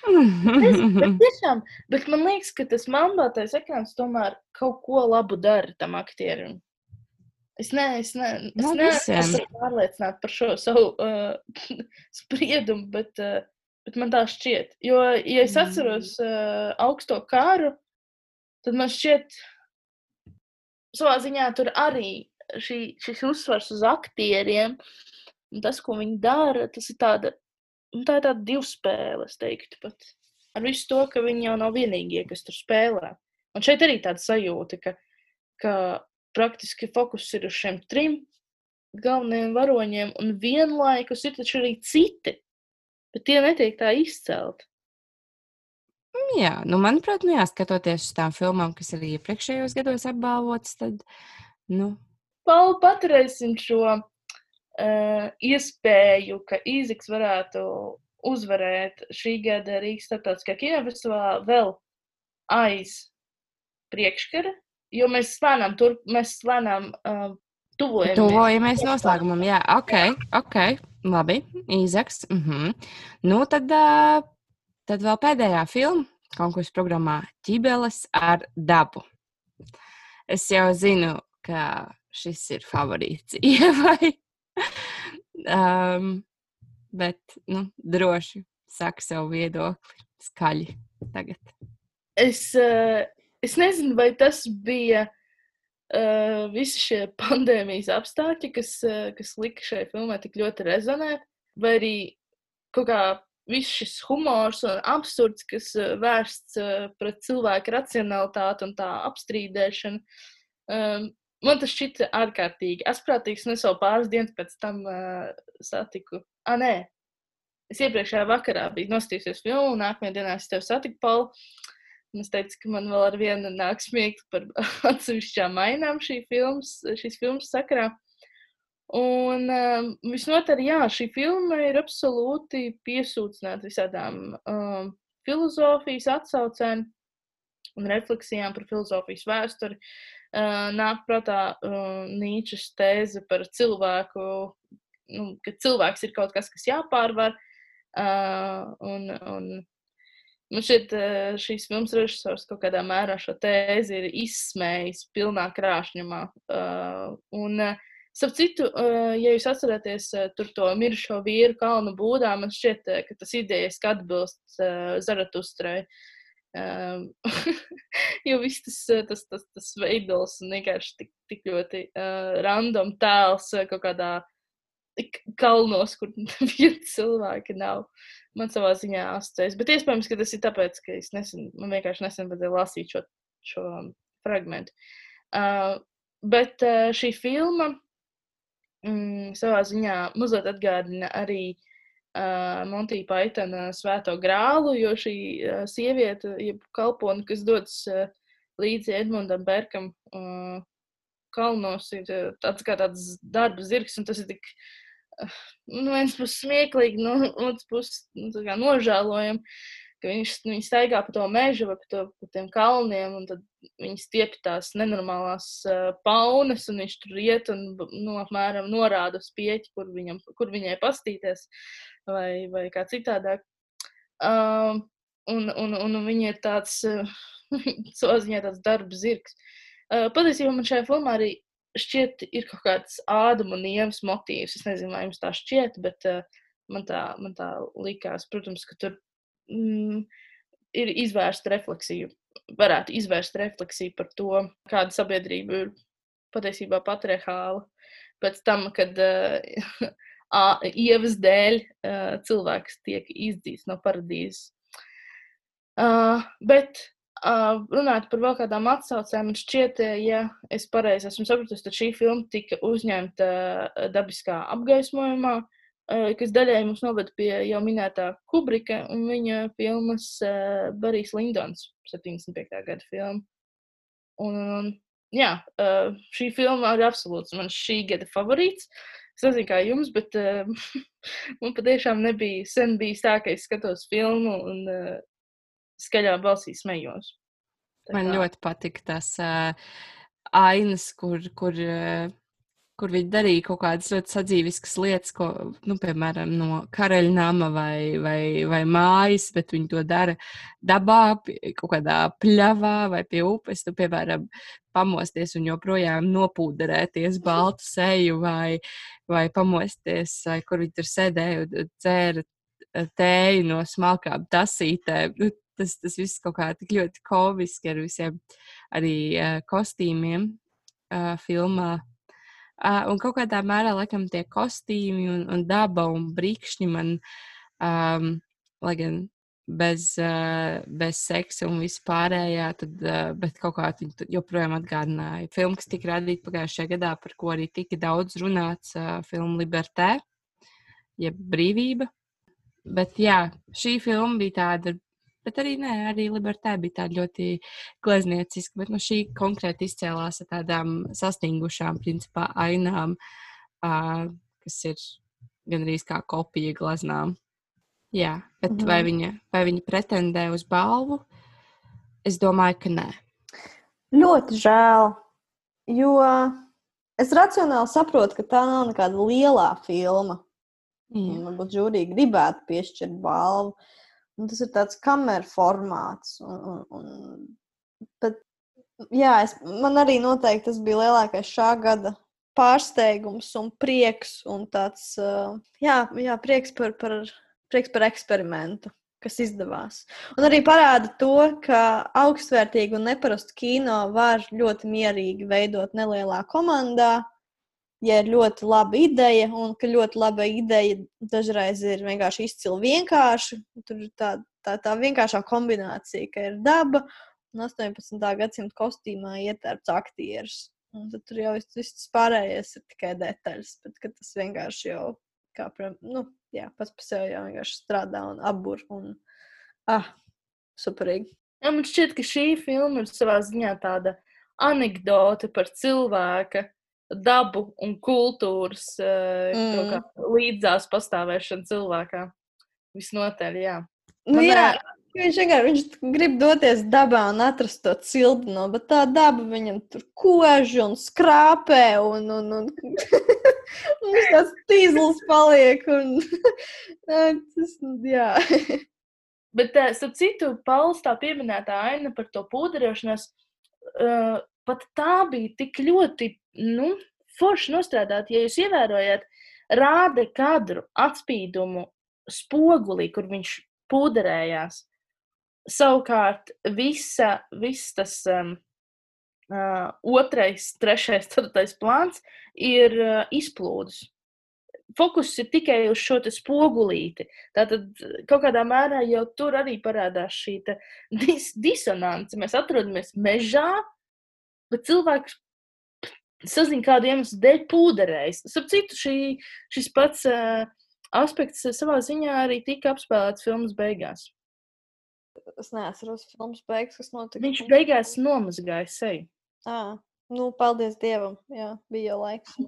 Bet, tiešām, bet man liekas, ka tas melnbaltais ekrāns tomēr kaut ko labu dara tam aktierim. Es neesmu es ne, es Nu, neesmu visiem. pārliecināta par šo savu uh, spriedumu, bet, uh, bet man tā šķiet. Jo, ja es atceros uh, augsto kāru, tad man šķiet, savā ziņā tur arī šī, šis uzsvars uz aktieriem un tas, ko viņi dara, tas ir tāda Nu, tā ir tāda divspēle, es teiktu. Pat. Ar visu to, ka viņi jau nav vienīgie, kas tur spēlē. Un šeit arī tāda sajūta, ka, ka praktiski fokus ir uz šiem trim galvenajiem varoņiem, un vienlaikus ir taču arī citi, bet tie netiek tā izcelti. Jā, nu, manuprāt, nu, jā, skatoties uz tām filmām, kas arī iepriekšējos gados apbalvotas, tad, nu, Pauli, paturēsim šo uh, iespēju, ka Īziks varētu uzvarēt šī gada Rīgas starptautiskā kinofestivālā vēl aiz priekškara, jo mēs slēnām, tur, mēs slēnām uh, tuvojamies. tuvojamies noslēgumam. Jā, ok, ok, labi, Īzaks. Uh -huh. Nu, tad, uh, tad vēl pēdējā filma konkursu programmā Ķibeles ar dabu. Es jau zinu, ka šis ir favorīts Ievai. um, bet, nu, droši saka savu viedokli skaļi tagad. Es, uh, es nezinu, vai tas bija uh, visi šie pandēmijas apstākļi, kas, uh, kas lika šai filmai tik ļoti rezonēt, vai arī kaut kā viss šis humors un absurds, kas uh, vērsts uh, pret cilvēku racionalitāti un tā apstrīdēšanu. Um, man tas šķita ārkārtīgi asprātīgs, un es jau pāris dienas pēc tam uh, satiku. Ah, nē, es iepriekšējā vakarā biju nostījusies filmu, un nākamajā dienā es tevi satiku, Pauli. Es teicu, ka man vēl ar vienu nāk smiegt par atsevišķām mainām šī filmas, šīs filmas sakarā. Un um, visnotaļ, jā, šī filma ir absolūti piesūcināta visādām um, filozofijas atsaucēm un refleksijām par filozofijas vēsturi. Uh, nāk prātā uh, Nīčes tēze par cilvēku, nu, ka cilvēks ir kaut kas, kas jāpārvar. Uh, un, un Man šķiet, šīs filmas režisors kaut kādā mērā šo tēzi ir izsmējis pilnā krāšņumā. Uh, un, starp citu, uh, ja jūs atceraties uh, to mirušo vīru kalnu būdā, man šķiet, ka tas idejas atbilst uh, Zaratustrai. Jo viss tas, tas, tas, tas veidols un vienkārši tik, tik ļoti uh, random tēls kaut kādā kalnos, kur viena cilvēka nav. Man savā ziņā asociējas. Bet iespējams, ka tas ir tāpēc, ka es nesen, man vienkārši nesen vajadzēja lasīt šo, šo fragment. Uh, bet uh, šī filma mm, savā ziņā mazliet atgādina arī uh, Monty Pythona svēto grālu, jo šī uh, sieviete, jeb kalpone, kas dodas uh, līdzi Edmundam Berkam, uh, kalnos ir tāds kā tāds darba zirgs, un tas ir tik no vienas puses smieklīgi, no otras puses nu, nožēlojami, ka viņš, viņš staigā pa to mežu vai pa, to, pa tiem kalniem, un tad viņi stiepj tās nenormālās uh, paunas, un viņš tur iet un nu, apmēram norāda uz pieķi, kur, viņam, kur viņai pastīties, vai, vai kā citādāk. Uh, un, un, un viņa ir tāds, uh, savā ziņā tāds darba zirgs. Uh, patiesībā man šajā filmā arī šķiet, ir kaut kāds ādama un ievas motīvs. Es nezinu, vai jums tā šķiet, bet uh, man, tā, man tā likās. Protams, ka tur mm, ir izvērsta refleksija, varētu izvērst refleksiju par to, kāda sabiedrība ir patiesībā patriarchāla. Pēc tam, kad uh, ievas dēļ uh, cilvēks tiek izdzīts no paradīzes. Uh, bet runājot par vēl kādām atsaucēm, man šķiet, ja es pareizi esmu sapratusi, tad šī filma tika uzņemta dabiskā apgaismojumā, kas daļai mums noved pie jau minētā Kubrika un viņa filmas Barijs Lindons, 75. gada filma. Un, un, jā, šī filma ir absolūts man šī gada favorīts. Es nezinu, kā jums, bet uh, man patiešām nebija sen bijis tā, ka es skatos filmu un uh, skaļā balsī smējos. Tā Man kā... ļoti patika tas uh, ainas, kur, kur, uh, kur viņi darīja kaut kādas ļoti sadzīviskas lietas, ko, nu, piemēram, no karaļnama vai, vai, vai mājas, bet viņi to dara dabā, kaut kādā pļavā vai pie upes. Tu, piemēram, pamosties un joprojām nopūderēties baltu seju vai, vai pamosties, kur viņi tur sēdēja un dzēra tēju no smalkām tasītēm. Nu, tas, tas viss kaut kā tik ļoti komiski ar visiem arī uh, kostīmiem uh, filmā. Uh, un kaut kādā mērā, laikam, tie kostīmi un, un daba un brīkšņi man, um, lai gan bez, uh, bez seksa un vispārējā, tad, uh, bet kaut kā viņi joprojām atgādināja. Filma, kas tika radīta pagājušajā gadā, par ko arī tika daudz runāts, uh, filma Libertē, jeb brīvība. Bet jā, šī filma bija tāda Bet arī, nē, arī Libertē bija tāda ļoti gleznieciska, bet nu, šī konkrēti izcēlās ar tādām sastingušām, principā, ainām, uh, kas ir gandrīz kā kopija gleznām. Jā, bet mm -hmm. vai, viņa, vai viņa pretendē uz balvu? Es domāju, ka nē. Ļoti žēl, jo es racionāli saprotu, ka tā nav nekāda liela filma. Mm. Varbūt žūrija gribētu piešķirt balvu. Uh, Un tas ir tāds kameras formāts. Un, un, un, bet, jā, es, man arī noteikti tas bija lielākais šā gada pārsteigums un prieks. Un tāds, jā, jā prieks, par, par, prieks par eksperimentu, kas izdevās. Un arī parāda to, ka augstvērtīgu un neparastu kino var ļoti mierīgi veidot nelielā komandā ja ir ļoti laba ideja, un ka ļoti laba ideja dažreiz ir vienkārši izcili vienkārši. Tur ir tā, tā, tā vienkāršā kombinācija, ka ir daba un 18. gadsimta kostīmā ietērpts aktieris. Un tad tur jau viss pārējais ir tikai detaļas, bet tas vienkārši jau kā, nu, jā, pats par sevi jau vienkārši strādā un apbur. Un, ah, superīgi. Jā, man šķiet, ka šī filma ir savā ziņā tāda anekdote par cilvēka dabu un kultūras uh, Mm. līdzās pastāvēšanu cilvēkā. Visnotaļ, jā. Nu, Man, jā, ā, viņš vienkārši viņš grib doties dabā un atrast to cildino, bet tā daba viņam tur kož un skrāpē un, un, un, un viņš tāds tīzls paliek. Un, tas, jā. Bet, uh, starp citu, Pauls tā pieminētā aina par to pūderošanos, uh, pat tā bija tik ļoti, nu, forši nostrādāta. Ja jūs ievērojat, rāda kadru atspīdumu spogulī, kur viņš pūderējās. Savukārt, visa, viss tas um, uh, otrais, trešais, ceturtais plāns ir uh, izplūdes. Fokus ir tikai uz šo spogulīti. Tātad kaut kādā mērā jau tur arī parādās šī dis disonance. Mēs atrodamies mežā, bet cilvēks sazina kādu iemeslu dēļ pūderējis. Starp citu, šī, šis pats uh, aspekts savā ziņā arī tika apspēlēts filmas beigās. Es neatceros filmas beigas, kas notika. Viņš beigās nomazgāja seju. À, nu, paldies Dievam. Jā, bija jau laiks.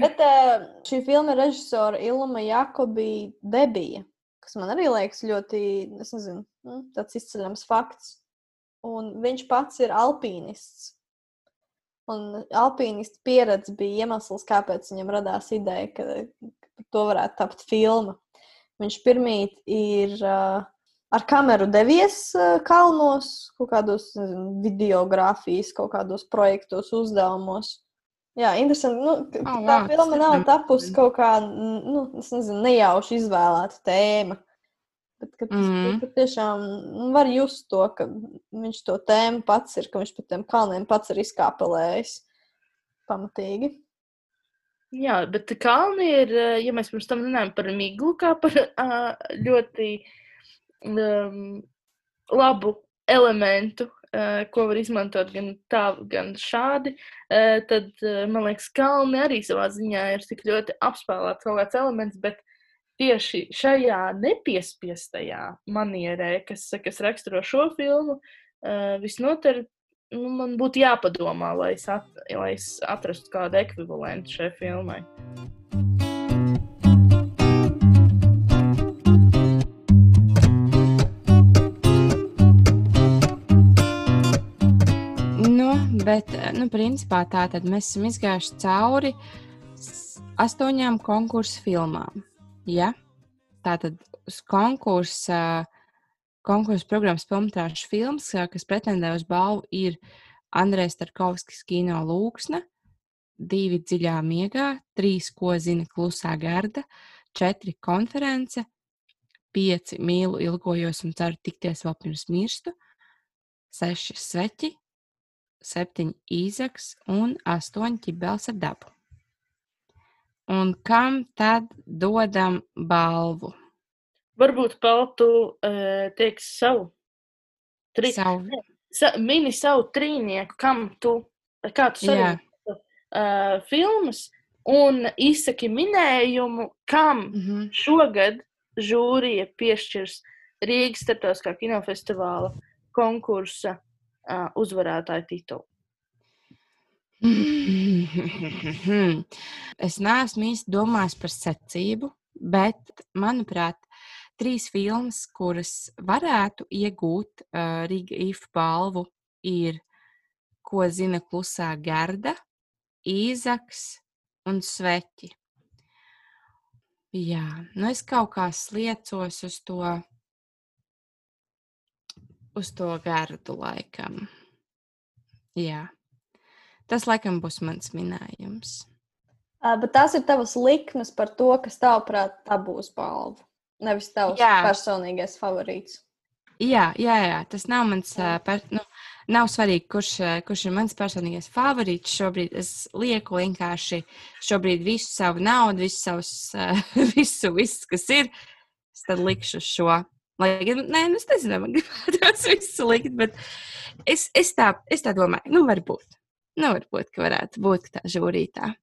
Bet uh, šī filma režisora Ilma Jakobi debija, kas man arī liekas ļoti, es nezinu, nu, tāds izceļams fakts. Un viņš pats ir alpīnists. Un alpīnists pieredze bija iemesls, kāpēc viņam radās ideja, ka, ka to varētu tapt filma. Viņš pirmīt ir uh, ar kameru devies uh, kalnos, kaut kādos nezinu, videogrāfijas, kaut kādos projektos, uzdevumos. Jā, interesanti. Nu, Oh, tā tas filma nav tapusi kaut kā, nu, nezinu, nejauši izvēlēta tēma. Bet, kad mm. tiešām nu, var just to, ka viņš to tēmu pats ir, ka viņš pa tiem kalniem pats ir izkāpelējis pamatīgi. Jā, bet kalni ir, ja mēs pirms tam runājam par miglu, kā par ļoti um, labu elementu, ko var izmantot gan tā, gan šādi, tad, man liekas, kalni arī savā ziņā ir tik ļoti apspēlēts kaut kāds elements, bet tieši šajā nepiespiestajā manierē, kas, kas raksturo šo filmu, uh, visnotaļ nu, man būtu jāpadomā, lai es, at, lai es atrastu kādu ekvivalentu šai filmai. Nu, bet, nu, principā tā tad mēs esam izgājuši cauri astoņām konkursu filmām. Ja? Tā tad uz konkursa, konkursa programmas pamatāšu filmas, ā, kas pretendē uz balvu, ir Andrēs Tarkovskis kino lūksne, divi dziļā miegā, trīs, ko zina klusā garda, četri konference, pieci mīlu, ilgojos un ceru tikties vēl pirms mirstu, seši sveķi, septiņi īzaks un astoņi ķibels ar dabu. Un kam tad dodam balvu? Varbūt Paltu uh, teiks savu. Tri, Savu, sa, mini savu trīnieku, kam tu, kā tu Jā. sarināt uh, filmas, un izsaki minējumu, kam mm -hmm. šogad žūrija piešķirs Rīgas starptautiskā kinofestivāla konkursa uh, uzvarētāju titulu. es neesmu īsti domājis par secību, bet, manuprāt, trīs filmas, kuras varētu iegūt uh, Riga IF balvu, ir Ko zina klusā garda, Īzaks un Sveķi. Jā, nu es kaut kā sliecos uz to, uz to gardu laikam. Jā. Tas laikam būs mans minējums. Uh, bet tās ir tavas likmes par to, kas tavuprāt tā būs balva. Nevis tavs Jā. personīgais favorīts. Jā, jā, jā, tas nav mans. ā, Per, nu, nav svarīgi, kurš, kurš ir mans personīgais favorīts. Šobrīd es lieku vienkārši šobrīd visu savu naudu, visu, savus, ā, visu, visu kas ir. Es tad likšu šo. Lai gan, nē, nu, es nezinu, man gribētos visu likt, bet es, es, tā, es tā domāju, nu, varbūt. Nu, varbūt, ka varētu būt ka tā žūrītā. Jā,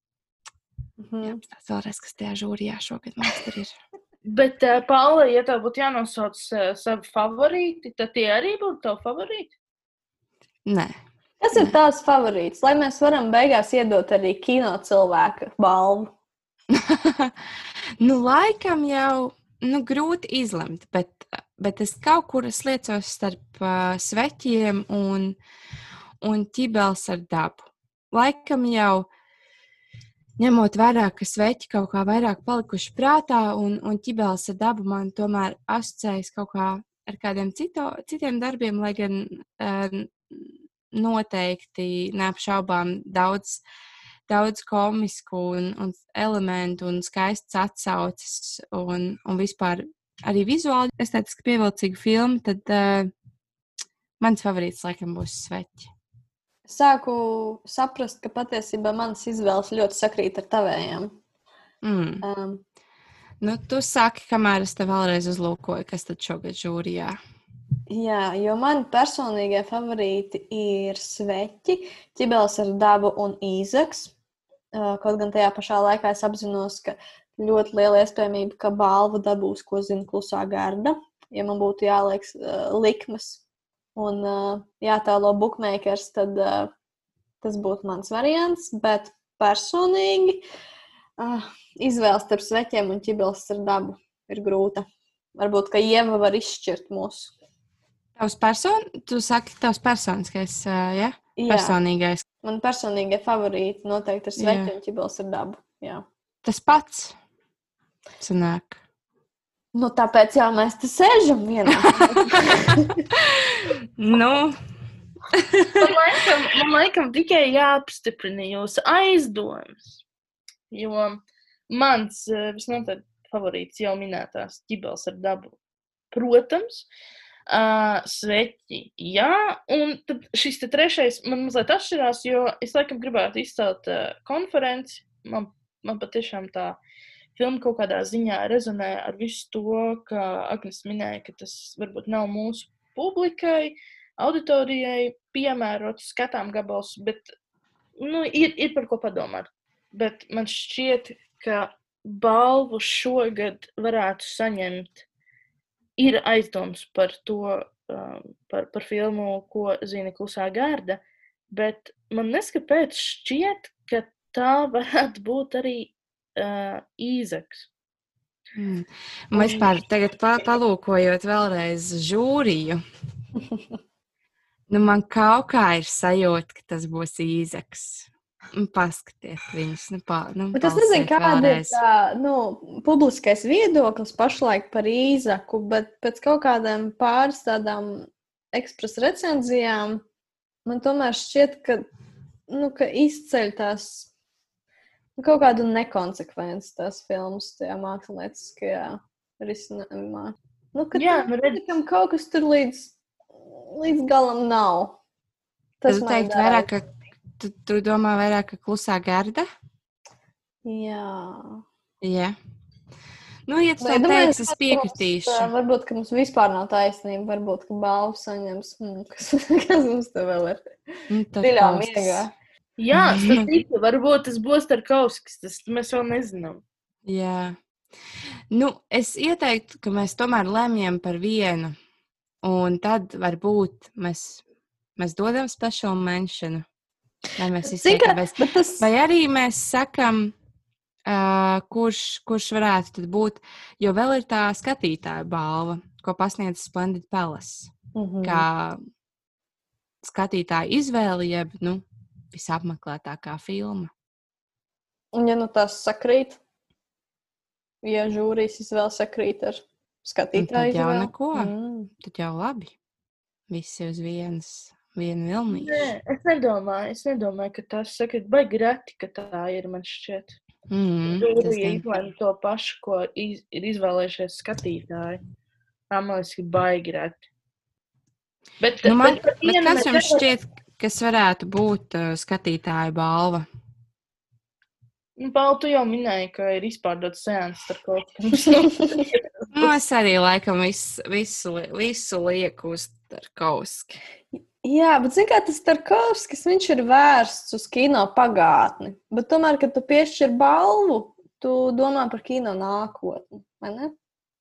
Mhm. tas vēlreiz, kas tajā žūrijā šogad mums tur ir. Bet, uh, Paula, ja tev būtu jānosauc uh, savi favorīti, tad tie arī būtu tavi favorīti. Nē, Kas ir tās favorīts, lai mēs varam beigās iedot arī kino cilvēka balvu? nu, laikam jau nu, grūti izlemt, bet, bet es kaut kur es liecos starp uh, sveķiem un, un ķibels ar dabu. Laikam jau ņemot vērā, ka sveķi kaut kā vairāk palikuši prātā, un, un ķibels ar dabu man tomēr asociējas kaut kā ar kādiem cito, citiem darbiem, lai gan uh, noteikti neapšaubām daudz daudz komisku un, un elementu un skaistas atsauces un, un vispār arī vizuāli estētiski pievilcīgu filmu, tad uh, mans favorīts laikam būs sveķi. Sāku saprast, ka patiesībā manas izvēles ļoti sakrīt ar tavējām. Mm. Um, Nu, tu saki, kamēr es te vēlreiz uzlūkoju, kas tad šogad žūrijā. jā, jo man personīgie favorīti ir sveķi, ķibels ar dabu un īzaks. Uh, Kaut gan tajā pašā laikā es apzinos, ka ļoti liela iespējamība, ka balvu dabūs, ko zina klusā garda. Ja man būtu jāliek uh, likmes un jātēlo bookmakers, tad tas būtu mans variants. Bet personīgi izvēle starp sveķiem un ķibels ar dabu ir grūta. Varbūt, ka ieva var izšķirt mūsu. Tavs person, tu saki, tavs personiskais, ja? Jā, personīgais. man personīgie favorīti noteikti ir sveķi un ķibels ar dabu. Jā. Tas pats sanāk. Nu, tāpēc jau mēs te sēžam vienā. nu, Man laikam, man laikam tikai jāapstiprina jūsu aizdomas. Jo mans eh, visnotaļ favorīts jau minētās ķibels ar dabu. Protams, uh, sveķi. Jā, un tad šis te trešais man mazliet atšķirās, jo es laikam gribētu izcelt uh, konferenci. Man, man patiešām tā filma kaut kādā ziņā rezonē ar visu to, ka Agnēs minēja, ka tas varbūt nav mūsu publikai, auditorijai piemērots skatām gabals, bet nu, ir, ir par ko padomāt. Bet man šķiet, ka balvu šogad varētu saņemt. Ir aizdoms par to, um, par, par filmu, ko zina klusā gārda, bet man neskapēc šķiet, ka tā varētu būt arī uh, īzaks. Mm. Un vispār tagad pa, palūkojot vēlreiz žūriju. Nu, man kaut kā ir sajūta, ka tas būs īzaks. Paskatiet viņus. Nu, pa, nu, Bet es nezinu, kāda ir tā nu, publiskais viedoklis pašlaik par īzaku, bet pēc kaut kādām pāris tādām ekspresa recenzijām man tomēr šķiet, ka, nu, ka izceļ tās kaut kādu nekonsekvenci tās filmas tajā mākslinieckajā risinājumā. Nu, ka Jā, tam nu, redz- tam kaut kas tur līdz, līdz galam nav. Tas man teikt, vairāk, ka tu, tu domā vairāk, ka klusā garda? Jā. Jā. Nu, ja tu tā teiksi, es ka mums, piekritīšu. ā, Varbūt, ka mums vispār nav taisnība. Varbūt, ka balvu saņems. Hmm, kas, kas mums te vēl ir? Nu, Dziļā miegā. Jā, citu, varbūt tas būs Tarkovskis, tas mēs vēl nezinām. Jā. Nu, es ieteiktu, ka mēs tomēr lemjam par vienu. Un tad varbūt mēs, mēs dodam special mention. Vai mēs izteikamies? Bet tas Vai arī mēs sakam, uh, kurš, kurš varētu būt, jo vēl ir tā skatītāja balva, ko pasniedz Splendid Palace. Mhm. Kā skatītāja izvēle, jeb nu, visapmeklētākā filma. Un, ja nu tas sakrīt, ja žūrijas izvēle sakrīt ar skatītāju tad jau izvēli. neko. Mm. Tad jau labi. Visi uz vienas, vienu vilnīšu. Nē, es nedomāju, es nedomāju, ka tas saka, baigi reti, ka tā ir, man šķiet. Mm, ir gan- izlēma to pašu, ko iz, ir izvēlējušies skatītāji. Tā man liekas, ka baigi reti. Bet, Nu, man, par bet vienu kas jums šķiet, kas varētu būt uh, skatītāja balva? Nu, Paul, tu jau minēji, ka ir izpārdots sēnes ar kaut ko Nu, es arī laikam visu, visu, li- visu lieku uz Tarkovski. Jā, bet zini, kā tas Tarkovskis, viņš ir vērsts uz kino pagātni. Bet tomēr, kad tu piešķir balvu, tu domā par kino nākotni, vai ne?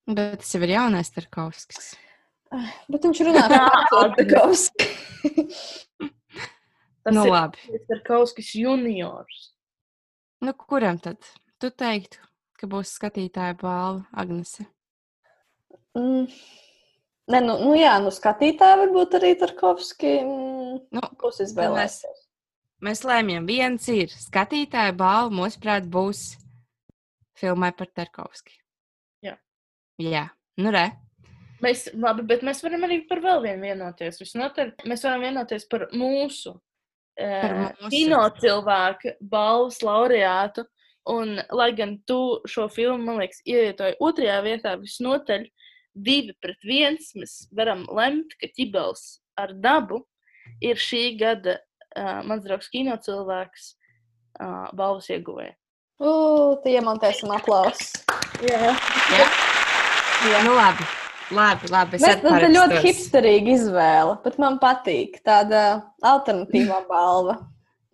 Bet tas jau ir jaunais Tarkovskis. Bet viņš runā par Tarkovski. Tas nu, ir labi. Tarkovskis juniors. Nu, kuram tad? Tu teiktu, ka būs skatītāja balva Agnese. Mm. Nē, nu, nu jā, nu skatītāji varbūt arī Tarkovski mm, Nu, būs izvēlēsies. mēs lēmjam, viens ir skatītāja balva, mūsuprāt, būs filmai par Tarkovski. Jā. Jā, nu re. Mēs, labi, bet mēs varam arī par vēl vienu vienoties. Visnotaļ mēs varam vienoties par mūsu. Kino cilvēku balvas laureātu. Un, lai gan tu šo filmu, man liekas, ievietoji otrajā vietā, visnotaļ divi pret viens, mēs varam lemt, ka ķibels ar dabu ir šī gada uh, mans draugs kino cilvēks uh, balvas ieguvēja. Ugh, tie iemontēsim aplausus. Jā, Jā, Jā. nu labi. Labi, labi. Nu, tā ir ļoti hipsterīga izvēle, bet man patīk tāda alternatīvā balva.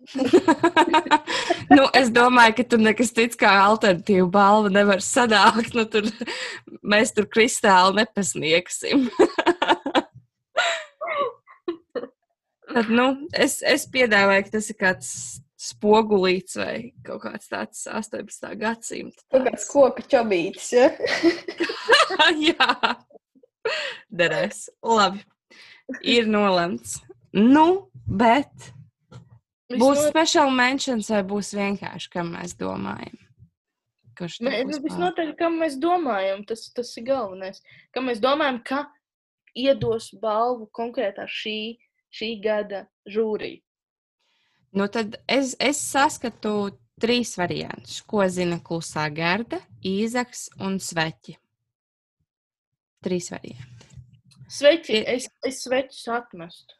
nu, es domāju, ka tur nekas cits kā alternatīva balva nevar sanākt. Nu, tur, mēs tur kristāli nepasniegsim. Tad, nu, es, es piedāvāju, ka tas ir kāds spogulīts vai kaut kāds tāds 18. gadsimta. Kaut kāds koka čobītis. Ja? Jā, derēs. Labi. Ir nolemts. Nu, bet būs special mentions vai būs vienkārši, kam mēs domājam? Kurš Nē, būs nu, visnotaļ, kam mēs domājam, tas, tas ir galvenais. Kam mēs domājam, ka iedos balvu konkrētā šī, šī gada žūrija. Nu, tad es, es saskatu trīs variantus. Ko zina klusā garda, īzaks un sveķi. Trīs varianti. Sveiki, Ir- es, es svečus atmestu.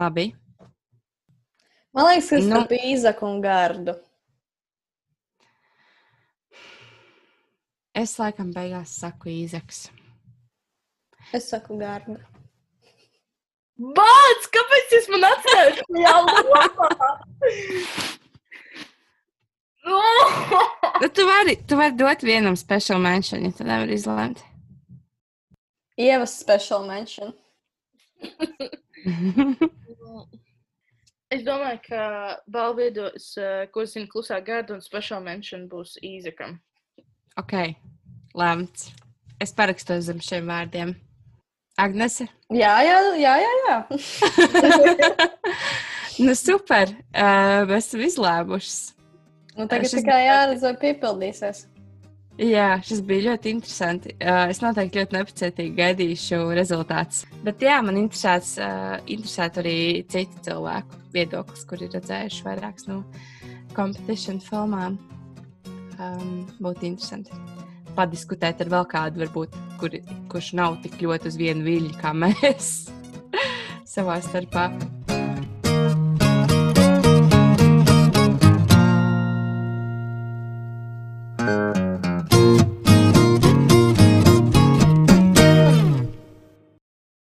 Labi. Man liekas, ka tas Nu. ir nu... īzaku un gardu. Es laikam beigās saku īzaks. Es saku gardu. Bāc, kāpēc jūs man atstājat šajā lomā? Nu, tu vari, tu vari dot vienam special mention, ja tu nevari izlemt. Ievas special mention. Es domāju, ka balvu iedos, uh, ko zina klusā garda un special mention būs īzakam. ok, lemts. Es parakstos zem šiem vārdiem. Agnese? Jā, jā, jā, jā. jā. nu, super. Uh, mēs esam izlēmušas. Nu, tagad Šis tikai jāredz, vai piepildīsies. Jā, šis bija ļoti interesanti. Uh, es noteikti ļoti nepacietīgi gaidīšu rezultātus. Bet jā, man interesēs, uh, interesētu arī citu cilvēku viedoklis, kuri ir redzējuši vairākas no competition filmām. Um, būtu interesanti padiskutēt ar vēl kādu, varbūt, kur, kurš nav tik ļoti uz vienu viļņu kā mēs savā starpā.